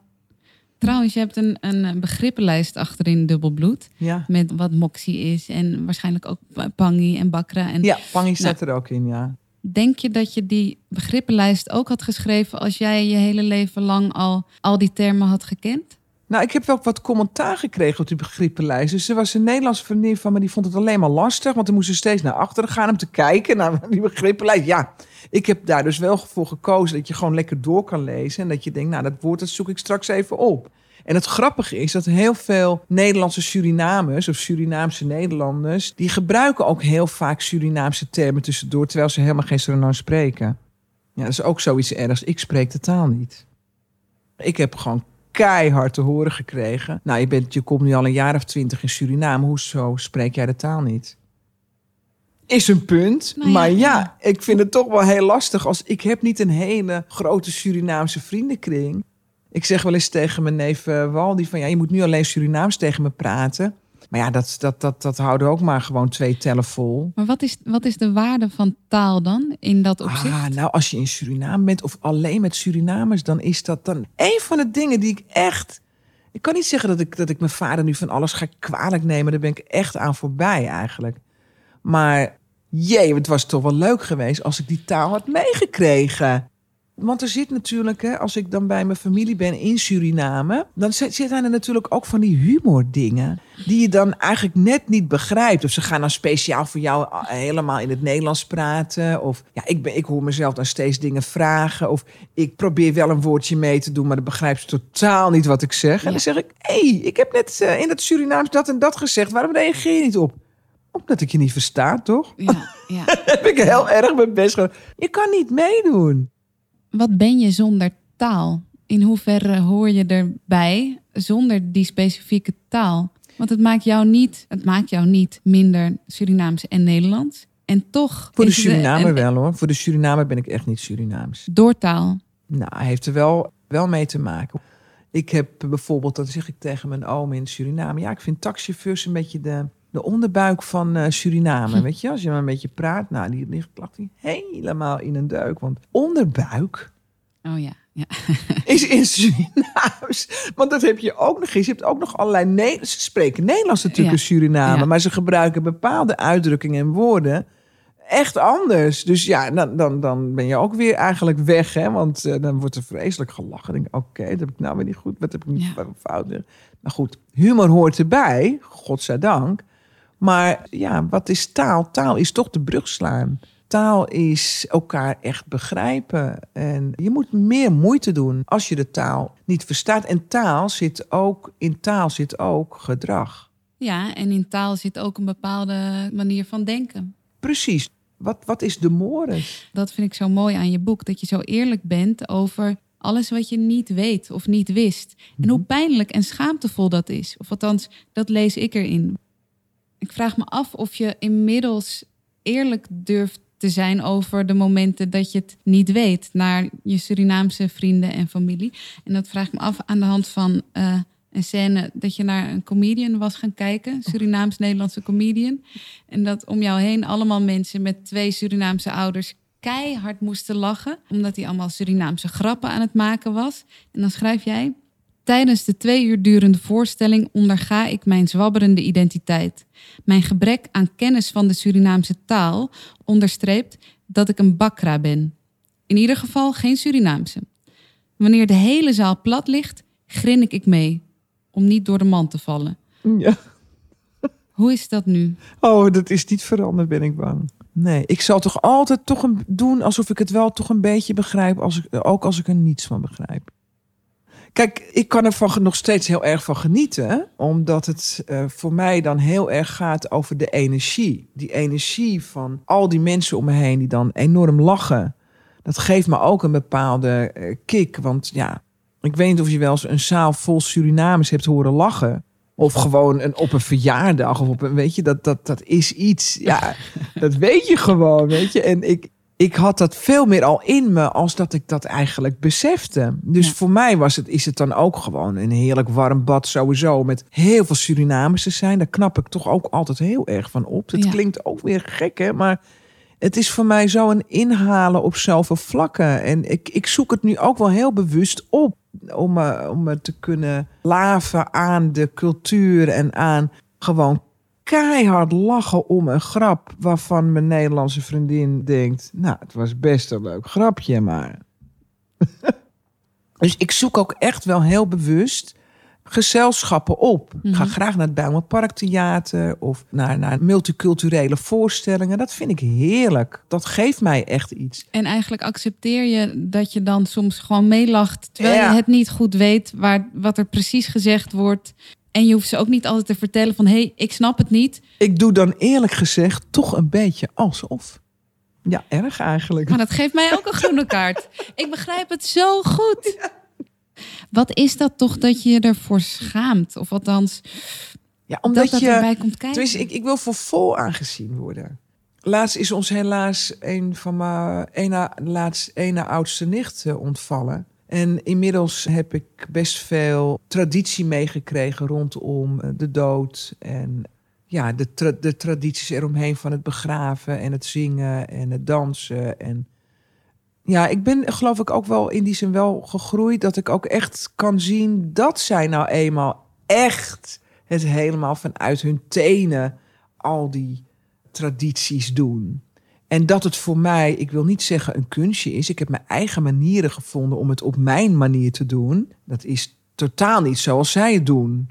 Trouwens, je hebt een, een begrippenlijst achterin Dubbelbloed. Ja, Met wat moxie is en waarschijnlijk ook pangi en bakra. En ja pangie staat er ook in, ja. Denk je dat je die begrippenlijst ook had geschreven als jij je hele leven lang al, al die termen had gekend? Nou, ik heb wel wat commentaar gekregen op die begrippenlijst. Dus er was een Nederlandse vriendin van me, die vond het alleen maar lastig. Want dan moest ze steeds naar achteren gaan om te kijken naar die begrippenlijst. Ja, ik heb daar dus wel voor gekozen dat je gewoon lekker door kan lezen. En dat je denkt, nou, dat woord dat zoek ik straks even op. En het grappige is dat heel veel Nederlandse Surinamers of Surinaamse Nederlanders... die gebruiken ook heel vaak Surinaamse termen tussendoor... terwijl ze helemaal geen Surinaams spreken. Ja, dat is ook zoiets ergs. Ik spreek de taal niet. Ik heb gewoon keihard te horen gekregen. Nou, je, bent, je komt nu al een jaar of twintig in Suriname. Hoezo spreek jij de taal niet? Is een punt. Nou maar ja, ja. ik vind het toch wel heel lastig. Als ik heb niet een hele grote Surinaamse vriendenkring. Ik zeg wel eens tegen mijn neef eh, Waldi van... ja, je moet nu alleen Surinaams tegen me praten. Maar ja, dat, dat, dat, dat houden ook maar gewoon twee tellen vol. Maar wat is, wat is de waarde van taal dan in dat opzicht? Ah, nou, als je in Suriname bent of alleen met Surinamers, dan is dat dan een van de dingen die ik echt. Ik kan niet zeggen dat ik, dat ik mijn vader nu van alles ga kwalijk nemen. Daar ben ik echt aan voorbij eigenlijk. Maar jee, het was toch wel leuk geweest als ik die taal had meegekregen. Want er zit natuurlijk, hè, als ik dan bij mijn familie ben in Suriname, dan zit zit daar natuurlijk ook van die humordingen die je dan eigenlijk net niet begrijpt. Of ze gaan dan speciaal voor jou ah, helemaal in het Nederlands praten. Of ja, ik, ben, ik hoor mezelf dan steeds dingen vragen. Of ik probeer wel een woordje mee te doen, maar dan begrijpt ze totaal niet wat ik zeg. En dan zeg ik, hé, hey, ik heb net eh, in het Surinaams dat en dat gezegd. Waarom reageer je niet op? Omdat ik je niet versta, toch? Ja, ja. Heb ik heel erg mijn best gedaan. Je kan niet meedoen. Wat ben je zonder taal? In hoeverre hoor je erbij zonder die specifieke taal? Want het maakt jou niet, het maakt jou niet minder Surinaams en Nederlands. En toch. Voor de Surinamer een- wel hoor. Voor de Surinamer ben ik echt niet Surinaams. Door taal. Nou, hij heeft er wel, wel mee te maken. Ik heb bijvoorbeeld, dat zeg ik tegen mijn oom in Suriname. Ja, ik vind taxichauffeurs een beetje de, de onderbuik van eh, Suriname. Weet je, als je maar een beetje praat, nou, die ligt lag die helemaal in een duik. Want onderbuik Oh ja. ja. is in Surinaams. Want dat heb je ook nog eens. Je hebt ook nog allerlei... Ne ze spreken Nederlands natuurlijk Ja. in Suriname. Ja. Maar ze gebruiken bepaalde uitdrukkingen en woorden echt anders. Dus ja, dan, dan, dan ben je ook weer eigenlijk weg. Hè? Want eh, dan wordt er vreselijk gelachen. Denk oké, dat heb ik nou weer niet goed. Wat heb ik niet Ja. fout? Maar goed, humor hoort erbij. Godzijdank. Maar ja, wat is taal? Taal is toch de brug slaan. Taal is elkaar echt begrijpen. En je moet meer moeite doen als je de taal niet verstaat. En taal zit ook, in taal zit ook gedrag. ja, en in taal zit ook een bepaalde manier van denken. Precies. Wat, wat is de mores? Dat vind ik zo mooi aan je boek. Dat je zo eerlijk bent over alles wat je niet weet of niet wist. En hoe pijnlijk en schaamtevol dat is. Of althans, dat lees ik erin. Ik vraag me af of je inmiddels eerlijk durft te zijn over de momenten dat je het niet weet naar je Surinaamse vrienden en familie. En dat vraag ik me af aan de hand van eh, een scène dat je naar een comedian was gaan kijken, Surinaams-Nederlandse comedian. En dat om jou heen allemaal mensen met twee Surinaamse ouders keihard moesten lachen, omdat hij allemaal Surinaamse grappen aan het maken was. En dan schrijf jij. Tijdens de twee uur durende voorstelling onderga ik mijn zwabberende identiteit. Mijn gebrek aan kennis van de Surinaamse taal onderstreept dat ik een bakra ben. In ieder geval geen Surinaamse. Wanneer de hele zaal plat ligt, grin ik ik mee, om niet door de man te vallen. Ja. Hoe is dat nu? Oh, dat is niet veranderd, ben ik bang. Nee, ik zal toch altijd toch een, doen alsof ik het wel toch een beetje begrijp, als ik, ook als ik er niets van begrijp. Kijk, ik kan er van, nog steeds heel erg van genieten, omdat het eh, voor mij dan heel erg gaat over de energie. Die energie van al die mensen om me heen die dan enorm lachen. Dat geeft me ook een bepaalde eh, kick, want ja, ik weet niet of je wel eens een zaal vol Surinamers hebt horen lachen. Of gewoon een, op een verjaardag. Of op een, weet je, dat, dat, dat is iets. Ja, dat weet je gewoon, weet je. En ik, ik had dat veel meer al in me als dat ik dat eigenlijk besefte. Dus Ja. voor mij was het, is het dan ook gewoon een heerlijk warm bad sowieso. Met heel veel Surinamers te zijn. Daar knap ik toch ook altijd heel erg van op. Het Ja. klinkt ook weer gek, hè. Maar het is voor mij zo een inhalen op zoveel vlakken. En ik, ik zoek het nu ook wel heel bewust op. Om me, om me te kunnen laven aan de cultuur en aan gewoon keihard lachen om een grap. Waarvan mijn Nederlandse vriendin denkt: Nou, het was best een leuk grapje, maar. dus ik zoek ook echt wel heel bewust gezelschappen op. Ik ga Mhm. graag naar het Bijlmerpark Theater of naar, naar multiculturele voorstellingen. Dat vind ik heerlijk. Dat geeft mij echt iets. En eigenlijk accepteer je dat je dan soms gewoon meelacht, terwijl Ja. je het niet goed weet waar, wat er precies gezegd wordt. En je hoeft ze ook niet altijd te vertellen van, hé, hey, ik snap het niet. Ik doe dan eerlijk gezegd toch een beetje alsof. Ja, erg eigenlijk. Maar dat geeft mij ook een groene kaart. Ik begrijp het zo goed. Wat is dat toch dat je je ervoor schaamt? Of althans, Ja, dat omdat dat je. erbij komt kijken. Tenminste, ik, ik wil voor vol aangezien worden. Laatst is ons helaas een van mijn ene, laatst ene oudste nicht eh, ontvallen. En inmiddels heb ik best veel traditie meegekregen rondom eh, de dood. En ja, de, de tradities eromheen van het begraven en het zingen en het dansen. En ja, ik ben geloof ik ook wel in die zin wel gegroeid. Dat ik ook echt kan zien dat zij nou eenmaal echt het helemaal vanuit hun tenen al die tradities doen. En dat het voor mij, ik wil niet zeggen een kunstje is. Ik heb mijn eigen manieren gevonden om het op mijn manier te doen. Dat is totaal niet zoals zij het doen.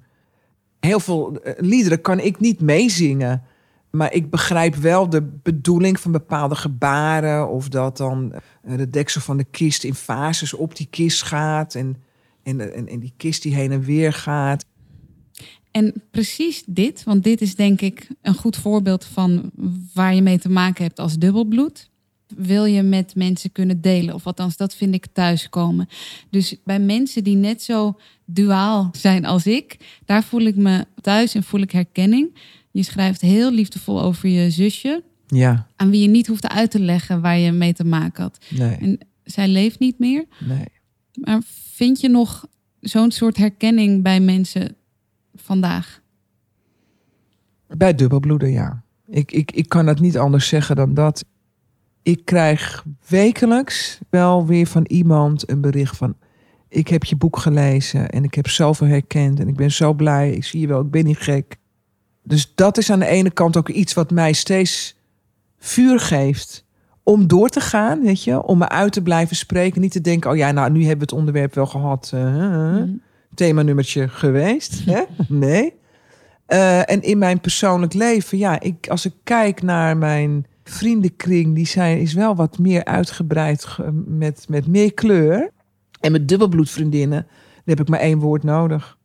Heel veel eh, liederen kan ik niet meezingen. Maar ik begrijp wel de bedoeling van bepaalde gebaren. Of dat dan eh, de deksel van de kist in fases op die kist gaat. En, en, en, en die kist die heen en weer gaat. En precies dit, want dit is denk ik een goed voorbeeld van waar je mee te maken hebt als dubbelbloed. Wil je met mensen kunnen delen, of althans, dat vind ik thuiskomen. Dus bij mensen die net zo duaal zijn als ik, daar voel ik me thuis en voel ik herkenning. Je schrijft heel liefdevol over je zusje, Ja, aan wie je niet hoeft uit te leggen waar je mee te maken had. nee, En zij leeft niet meer. nee. Maar vind je nog zo'n soort herkenning bij mensen vandaag? Bij dubbelbloeden, ja. Ik, ik, ik kan het niet anders zeggen dan dat. Ik krijg wekelijks wel weer van iemand een bericht van... ik heb je boek gelezen en ik heb zoveel herkend... en ik ben zo blij, ik zie je wel, ik ben niet gek. Dus dat is aan de ene kant ook iets wat mij steeds vuur geeft... om door te gaan, weet je, om me uit te blijven spreken. Niet te denken, oh ja, nou, nu hebben we het onderwerp wel gehad... eh, Mhm. Themanummertje geweest. Hè? Nee. Eh, en in mijn persoonlijk leven, ja, ik, als ik kijk naar mijn vriendenkring, die zijn, is wel wat meer uitgebreid ge- met, met meer kleur. En met dubbelbloedvriendinnen, dan heb ik maar één woord nodig.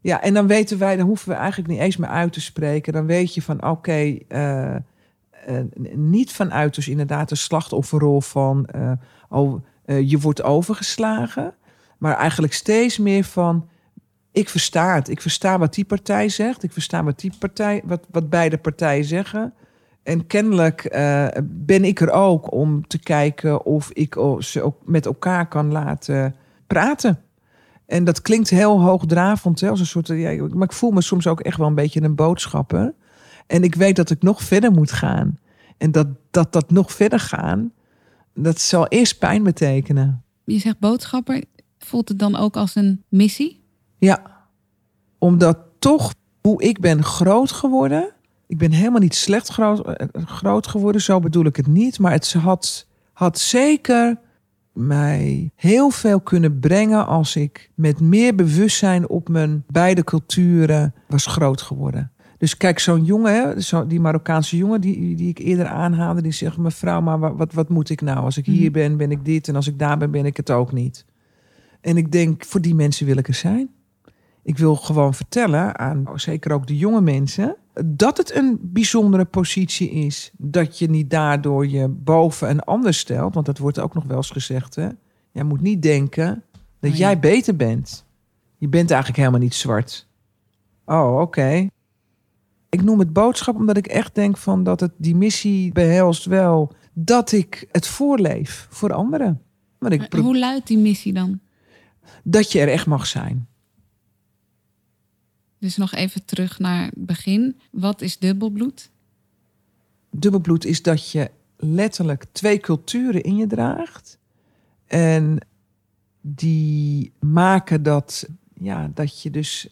Ja, en dan weten wij, dan hoeven we eigenlijk niet eens meer uit te spreken. Dan weet je van, oké, eh, eh, niet vanuit dus inderdaad de slachtofferrol van, oh, je wordt overgeslagen. Maar eigenlijk steeds meer van, ik versta het. Ik versta wat die partij zegt. Ik versta wat, die partij, wat, wat beide partijen zeggen. En kennelijk eh, ben ik er ook om te kijken of ik ze ook met elkaar kan laten praten. En dat klinkt heel hoogdravend, hè, als een soort. Ja, maar ik voel me soms ook echt wel een beetje een boodschapper. En ik weet dat ik nog verder moet gaan. En dat dat, dat nog verder gaan, dat zal eerst pijn betekenen. Je zegt boodschapper. Voelt het dan ook als een missie? Ja, omdat toch hoe ik ben groot geworden. Ik ben helemaal niet slecht groot, eh, groot geworden, zo bedoel ik het niet. Maar het had, had zeker mij heel veel kunnen brengen als ik met meer bewustzijn op mijn beide culturen was groot geworden. Dus kijk, zo'n jongen, zo, die Marokkaanse jongen die, die ik eerder aanhaalde, die zegt: Mevrouw, maar wa- wat, wat moet ik nou? Als ik hier ben, ben ik dit. En als ik daar ben, ben ik het ook niet. En ik denk, voor die mensen wil ik er zijn. Ik wil gewoon vertellen aan zeker ook de jonge mensen dat het een bijzondere positie is. Dat je niet daardoor je boven een ander stelt. Want dat wordt ook nog wel eens gezegd. Hè? Jij moet niet denken dat Oh jij beter bent. Je bent eigenlijk helemaal niet zwart. Oh, oké. Ik noem het boodschap omdat ik echt denk van dat het die missie behelst wel dat ik het voorleef voor anderen. Want ik Hoe luidt die missie dan? Dat je er echt mag zijn. Dus nog even terug naar het begin. Wat is dubbelbloed? dubbelbloed is dat je letterlijk twee culturen in je draagt. En die maken dat, ja, dat je dus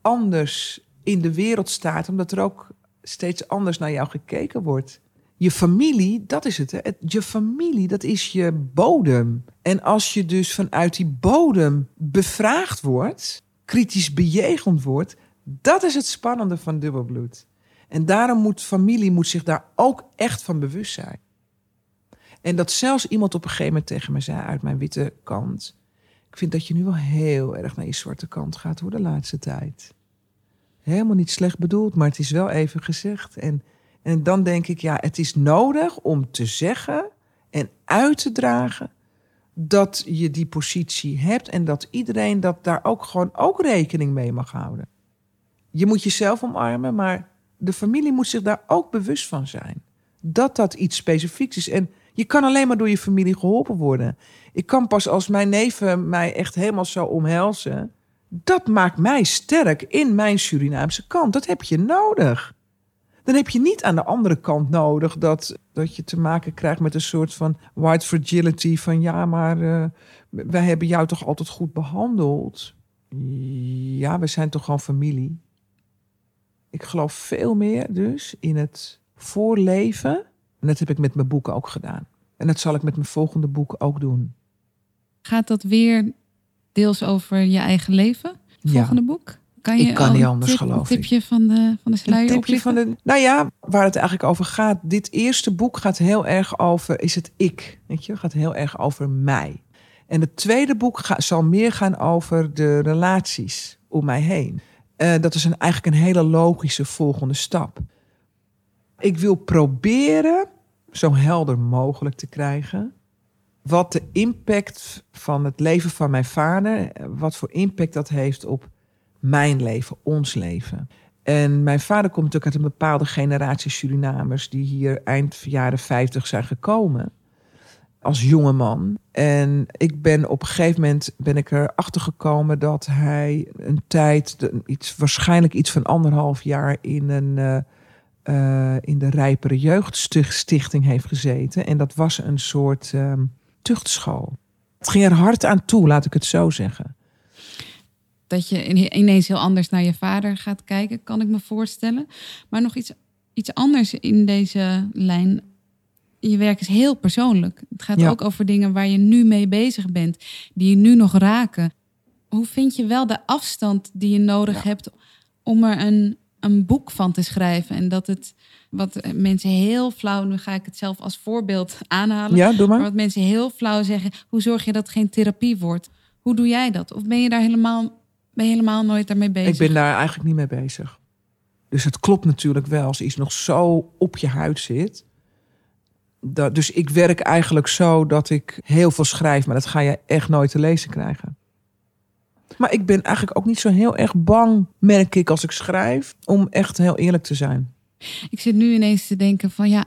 anders in de wereld staat, omdat er ook steeds anders naar jou gekeken wordt. Je familie, dat is het, hè? Je familie, dat is je bodem. En als je dus vanuit die bodem bevraagd wordt, kritisch bejegend wordt, dat is het spannende van dubbelbloed. En daarom moet familie moet zich daar ook echt van bewust zijn. En dat zelfs iemand op een gegeven moment tegen me zei uit mijn witte kant. Ik vind dat je nu wel heel erg naar je zwarte kant gaat hoor de laatste tijd. Helemaal niet slecht bedoeld, maar het is wel even gezegd. En, en dan denk ik, ja, het is nodig om te zeggen en uit te dragen dat je die positie hebt en dat iedereen dat daar ook gewoon ook rekening mee mag houden. Je moet jezelf omarmen, maar de familie moet zich daar ook bewust van zijn. Dat dat iets specifieks is. En je kan alleen maar door je familie geholpen worden. Ik kan pas als mijn neven mij echt helemaal zo omhelzen. Dat maakt mij sterk in mijn Surinaamse kant. Dat heb je nodig. Dan heb je niet aan de andere kant nodig dat, dat je te maken krijgt met een soort van white fragility. Van ja, maar eh, wij hebben jou toch altijd goed behandeld. Ja, we zijn toch gewoon familie. Ik geloof veel meer dus in het voorleven. En dat heb ik met mijn boeken ook gedaan. En dat zal ik met mijn volgende boek ook doen. Gaat dat weer deels over je eigen leven? Het Ja. volgende boek? Kan je Ik kan niet anders, tip- geloof een tipje van de, van de sluier Een tipje van de. Nou ja, waar het eigenlijk over gaat. Dit eerste boek gaat heel erg over. Is het ik? Weet je, gaat heel erg over mij. En het tweede boek ga- zal meer gaan over de relaties om mij heen. Uh, dat is een, eigenlijk een hele logische volgende stap. Ik wil proberen zo helder mogelijk te krijgen wat de impact van het leven van mijn vader, wat voor impact dat heeft op mijn leven, ons leven. En mijn vader komt natuurlijk uit een bepaalde generatie Surinamers die hier eind jaren 50 zijn gekomen als jonge man. En ik ben op een gegeven moment ben ik erachter gekomen dat hij een tijd, iets, waarschijnlijk iets van anderhalf jaar in een uh, uh, in de Rijpere Jeugdstichting heeft gezeten. En dat was een soort uh, tuchtschool. Het ging er hard aan toe, laat ik het zo zeggen. Dat je ineens heel anders naar je vader gaat kijken, kan ik me voorstellen. Maar nog iets, iets anders in deze lijn je werk is heel persoonlijk. Het gaat ook over dingen waar je nu mee bezig bent, die je nu nog raken. Hoe vind je wel de afstand die je nodig hebt om er een, een boek van te schrijven? En dat het, wat mensen heel flauw, nu ga ik het zelf als voorbeeld aanhalen. Ja, doe maar. maar wat mensen heel flauw zeggen, hoe zorg je dat het geen therapie wordt? Hoe doe jij dat? Of ben je daar helemaal, ben je helemaal nooit daarmee bezig? Ik ben daar eigenlijk niet mee bezig. Dus het klopt natuurlijk wel als iets nog zo op je huid zit dat, dus ik werk eigenlijk zo dat ik heel veel schrijf, maar dat ga je echt nooit te lezen krijgen. Maar ik ben eigenlijk ook niet zo heel erg bang, merk ik, als ik schrijf, om echt heel eerlijk te zijn. Ik zit nu ineens te denken van ja,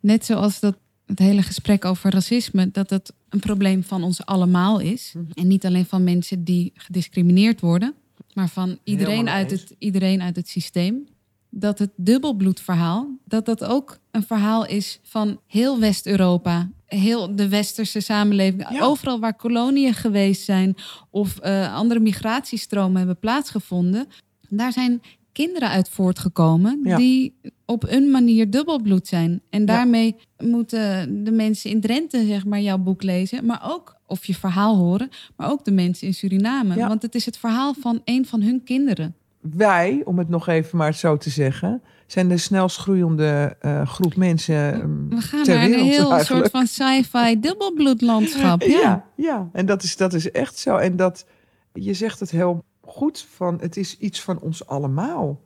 net zoals dat het hele gesprek over racisme, dat het een probleem van ons allemaal is. Mhm. En niet alleen van mensen die gediscrimineerd worden, maar van iedereen uit, het, iedereen uit het systeem dat het dubbelbloedverhaal, dat dat ook een verhaal is van heel West-Europa, heel de westerse samenleving, overal waar koloniën geweest zijn of uh, andere migratiestromen hebben plaatsgevonden, daar zijn kinderen uit voortgekomen die op een manier dubbelbloed zijn. En daarmee moeten de mensen in Drenthe zeg maar jouw boek lezen, maar ook of je verhaal horen, maar ook de mensen in Suriname, want het is het verhaal van een van hun kinderen wij, om het nog even maar zo te zeggen, zijn de snelst groeiende uh, groep mensen. Um, We gaan naar een heel soort van sci-fi dubbelbloedlandschap. Ja. ja, ja, en dat is, dat is echt zo. En dat je zegt het heel goed van het is iets van ons allemaal.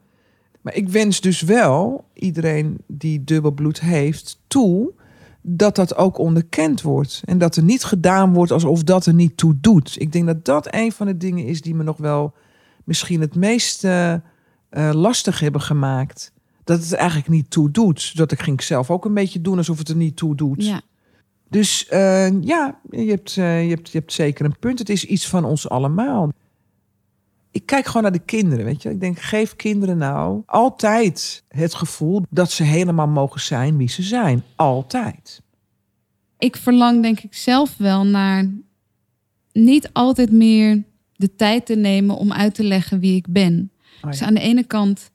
Maar ik wens dus wel iedereen die dubbelbloed heeft toe dat dat ook onderkend wordt. En dat er niet gedaan wordt alsof dat er niet toe doet. Ik denk dat dat een van de dingen is die me nog wel misschien het meest uh, lastig hebben gemaakt. Dat het eigenlijk niet toe doet. Dat ik ging zelf ook een beetje doen alsof het er niet toe doet. Ja. Dus uh, ja, je hebt, je, hebt, je hebt zeker een punt. Het is iets van ons allemaal. Ik kijk gewoon naar de kinderen, weet je. Ik denk, geef kinderen nou altijd het gevoel dat ze helemaal mogen zijn wie ze zijn. Altijd. Ik verlang denk ik zelf wel naar niet altijd meer de tijd te nemen om uit te leggen wie ik ben. Oh dus aan de ene kant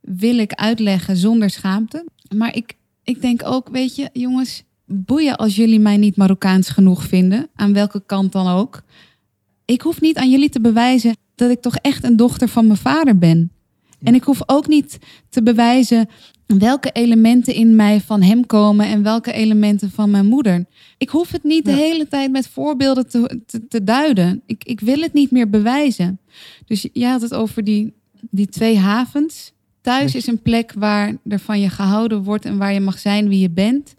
wil ik uitleggen zonder schaamte. Maar ik, ik denk ook, weet je, jongens, boeien als jullie mij niet Marokkaans genoeg vinden, aan welke kant dan ook. Ik hoef niet aan jullie te bewijzen dat ik toch echt een dochter van mijn vader ben. En ik hoef ook niet te bewijzen welke elementen in mij van hem komen en welke elementen van mijn moeder. Ik hoef het niet de hele tijd met voorbeelden te, te, duiden. Ik, ik wil het niet meer bewijzen. Dus jij had het over die, die twee havens. Thuis is een plek waar er van je gehouden wordt en waar je mag zijn wie je bent.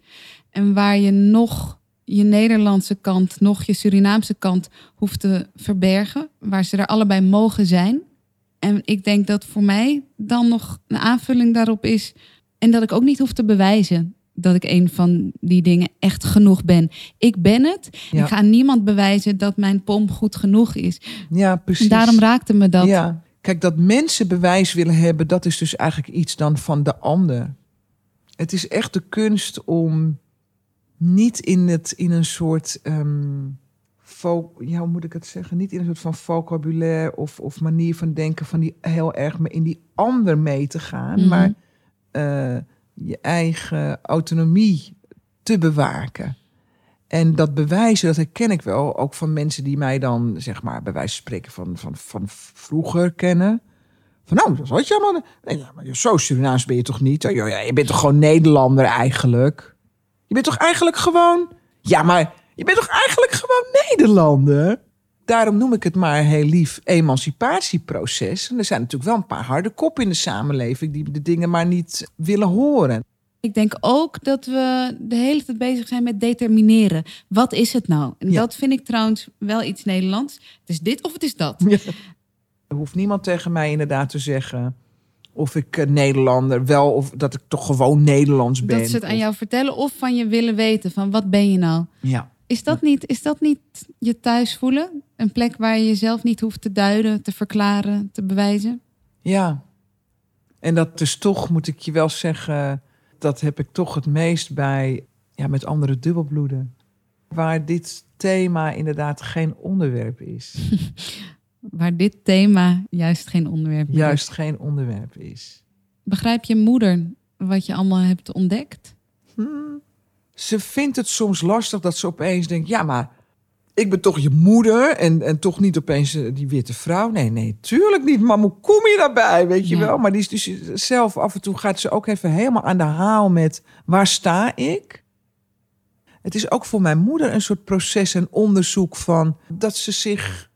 En waar je nog je Nederlandse kant, nog je Surinaamse kant hoeft te verbergen. Waar ze er allebei mogen zijn. En ik denk dat voor mij dan nog een aanvulling daarop is. En dat ik ook niet hoef te bewijzen dat ik een van die dingen echt genoeg ben. Ik ben het. Ik ga niemand bewijzen dat mijn pom goed genoeg is. Ja, precies. daarom raakte me dat. Ja. Kijk, dat mensen bewijs willen hebben, dat is dus eigenlijk iets dan van de ander. Het is echt de kunst om niet in, het, in een soort. Um, ja, hoe moet ik het zeggen? Niet in een soort van vocabulaire of, of manier van denken van die heel erg in die ander mee te gaan. Mhm. Maar uh, je eigen autonomie te bewaken. En dat bewijzen, dat herken ik wel, ook van mensen die mij dan, zeg maar, bij wijze van spreken van, van, van vroeger kennen. Van nou, dat had je allemaal. Nee, maar zo Surinaams ben je toch niet? Ja, je bent toch gewoon Nederlander eigenlijk? Je bent toch eigenlijk gewoon. Ja, maar je bent toch eigenlijk gewoon Nederlander? Daarom noem ik het maar heel lief emancipatieproces. En er zijn natuurlijk wel een paar harde koppen in de samenleving die de dingen maar niet willen horen. Ik denk ook dat we de hele tijd bezig zijn met determineren. Wat is het nou? En Ja. dat vind ik trouwens wel iets Nederlands. Het is dit of het is dat. Er hoeft niemand tegen mij inderdaad te zeggen of ik eh, Nederlander wel of dat ik toch gewoon Nederlands ben. Dat ze het aan jou vertellen of van je willen weten van wat ben je nou? Ja. Is dat niet, is dat niet je thuis voelen? Een plek waar je jezelf niet hoeft te duiden, te verklaren, te bewijzen? Ja. En dat is toch, moet ik je wel zeggen, dat heb ik toch het meest bij ja, met andere dubbelbloeden. Waar dit thema inderdaad geen onderwerp is. Waar dit thema juist geen onderwerp meer Juist geen onderwerp is. is. Begrijp je moeder wat je allemaal hebt ontdekt? Hmm. Ze vindt het soms lastig dat ze opeens denkt: ja, maar ik ben toch je moeder en, en toch niet opeens eh, die witte vrouw. Nee, nee, tuurlijk niet. Maar hoe kom je daarbij? Weet je Ja. wel? Maar die is dus zelf af en toe gaat ze ook even helemaal aan de haal met waar sta ik? Het is ook voor mijn moeder een soort proces en onderzoek van dat ze zich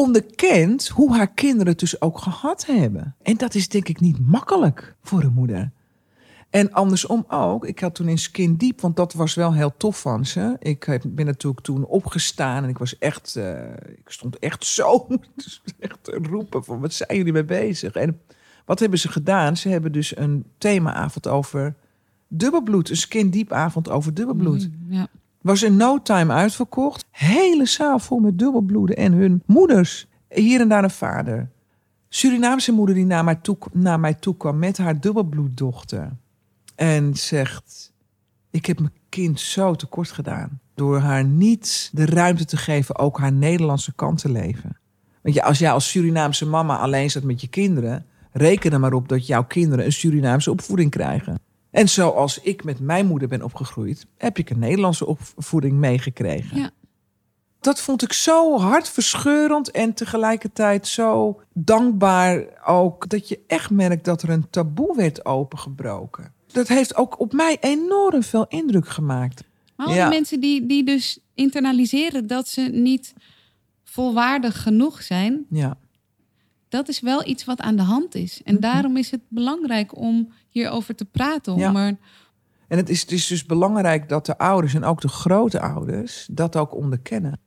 onderkent hoe haar kinderen het dus ook gehad hebben. En dat is denk ik niet makkelijk voor een moeder. En andersom ook. Ik had toen in Skin Deep, want dat was wel heel tof van ze. Ik ben natuurlijk toen opgestaan en ik was echt, eh, ik stond echt zo, dus echt te roepen van wat zijn jullie mee bezig? En wat hebben ze gedaan? Ze hebben dus een themaavond over dubbelbloed, een Skin Deep avond over dubbelbloed. Mm, Ja. Was in no time uitverkocht. Hele zaal vol met dubbelbloeden en hun moeders. Hier en daar een vader. Surinaamse moeder die naar mij toe, naar mij toe kwam met haar dubbelbloeddochter. En zegt, ik heb mijn kind zo tekort gedaan. Door haar niet de ruimte te geven ook haar Nederlandse kant te leven. Want ja, als jij als Surinaamse mama alleen zit met je kinderen... reken er maar op dat jouw kinderen een Surinaamse opvoeding krijgen. En zoals ik met mijn moeder ben opgegroeid... heb ik een Nederlandse opvoeding meegekregen. Ja. Dat vond ik zo hartverscheurend en tegelijkertijd zo dankbaar ook... dat je echt merkt dat er een taboe werd opengebroken. Dat heeft ook op mij enorm veel indruk gemaakt. Maar al Ja. die mensen die, die dus internaliseren dat ze niet volwaardig genoeg zijn, Ja, dat is wel iets wat aan de hand is. En daarom is het belangrijk om hierover te praten. Om Ja. er, En het is, het is dus belangrijk dat de ouders en ook de grootouders dat ook onderkennen.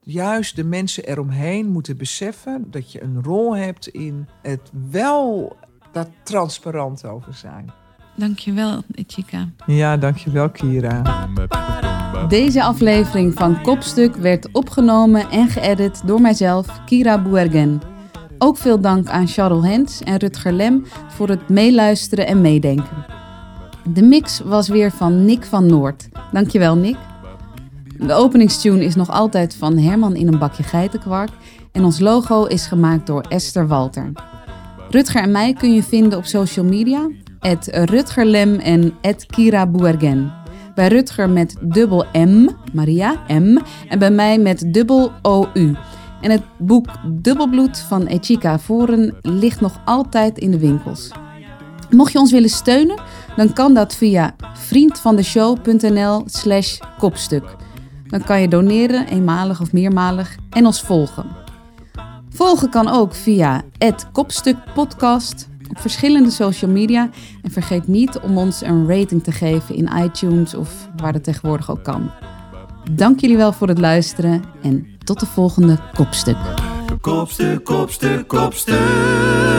Juist de mensen eromheen moeten beseffen dat je een rol hebt in het wel dat transparant over zijn. Dankjewel, Ichika. Ja, dankjewel Kira. Deze aflevering van Kopstuk werd opgenomen en geëdit door mijzelf, Kira Boergen. Ook veel dank aan Charles Hens en Rutger Lem voor het meeluisteren en meedenken. De mix was weer van Nick van Noord. Dankjewel Nick. De openingstune is nog altijd van Herman in een bakje geitenkwark en ons logo is gemaakt door Esther Walter. Rutger en mij kun je vinden op social media, at Rutgerlem en Kira Boergen. Bij Rutger met dubbel M, Maria M, en bij mij met dubbel OU. En het boek Dubbelbloed van Echika Voren ligt nog altijd in de winkels. Mocht je ons willen steunen, dan kan dat via vriendvandeshow.nl slash kopstuk. Dan kan je doneren, eenmalig of meermalig, en ons volgen. Volgen kan ook via het Kopstuk op verschillende social media. En vergeet niet om ons een rating te geven in iTunes of waar dat tegenwoordig ook kan. Dank jullie wel voor het luisteren en tot de volgende Kopstuk. Kopstuk, kopstuk, kopstuk.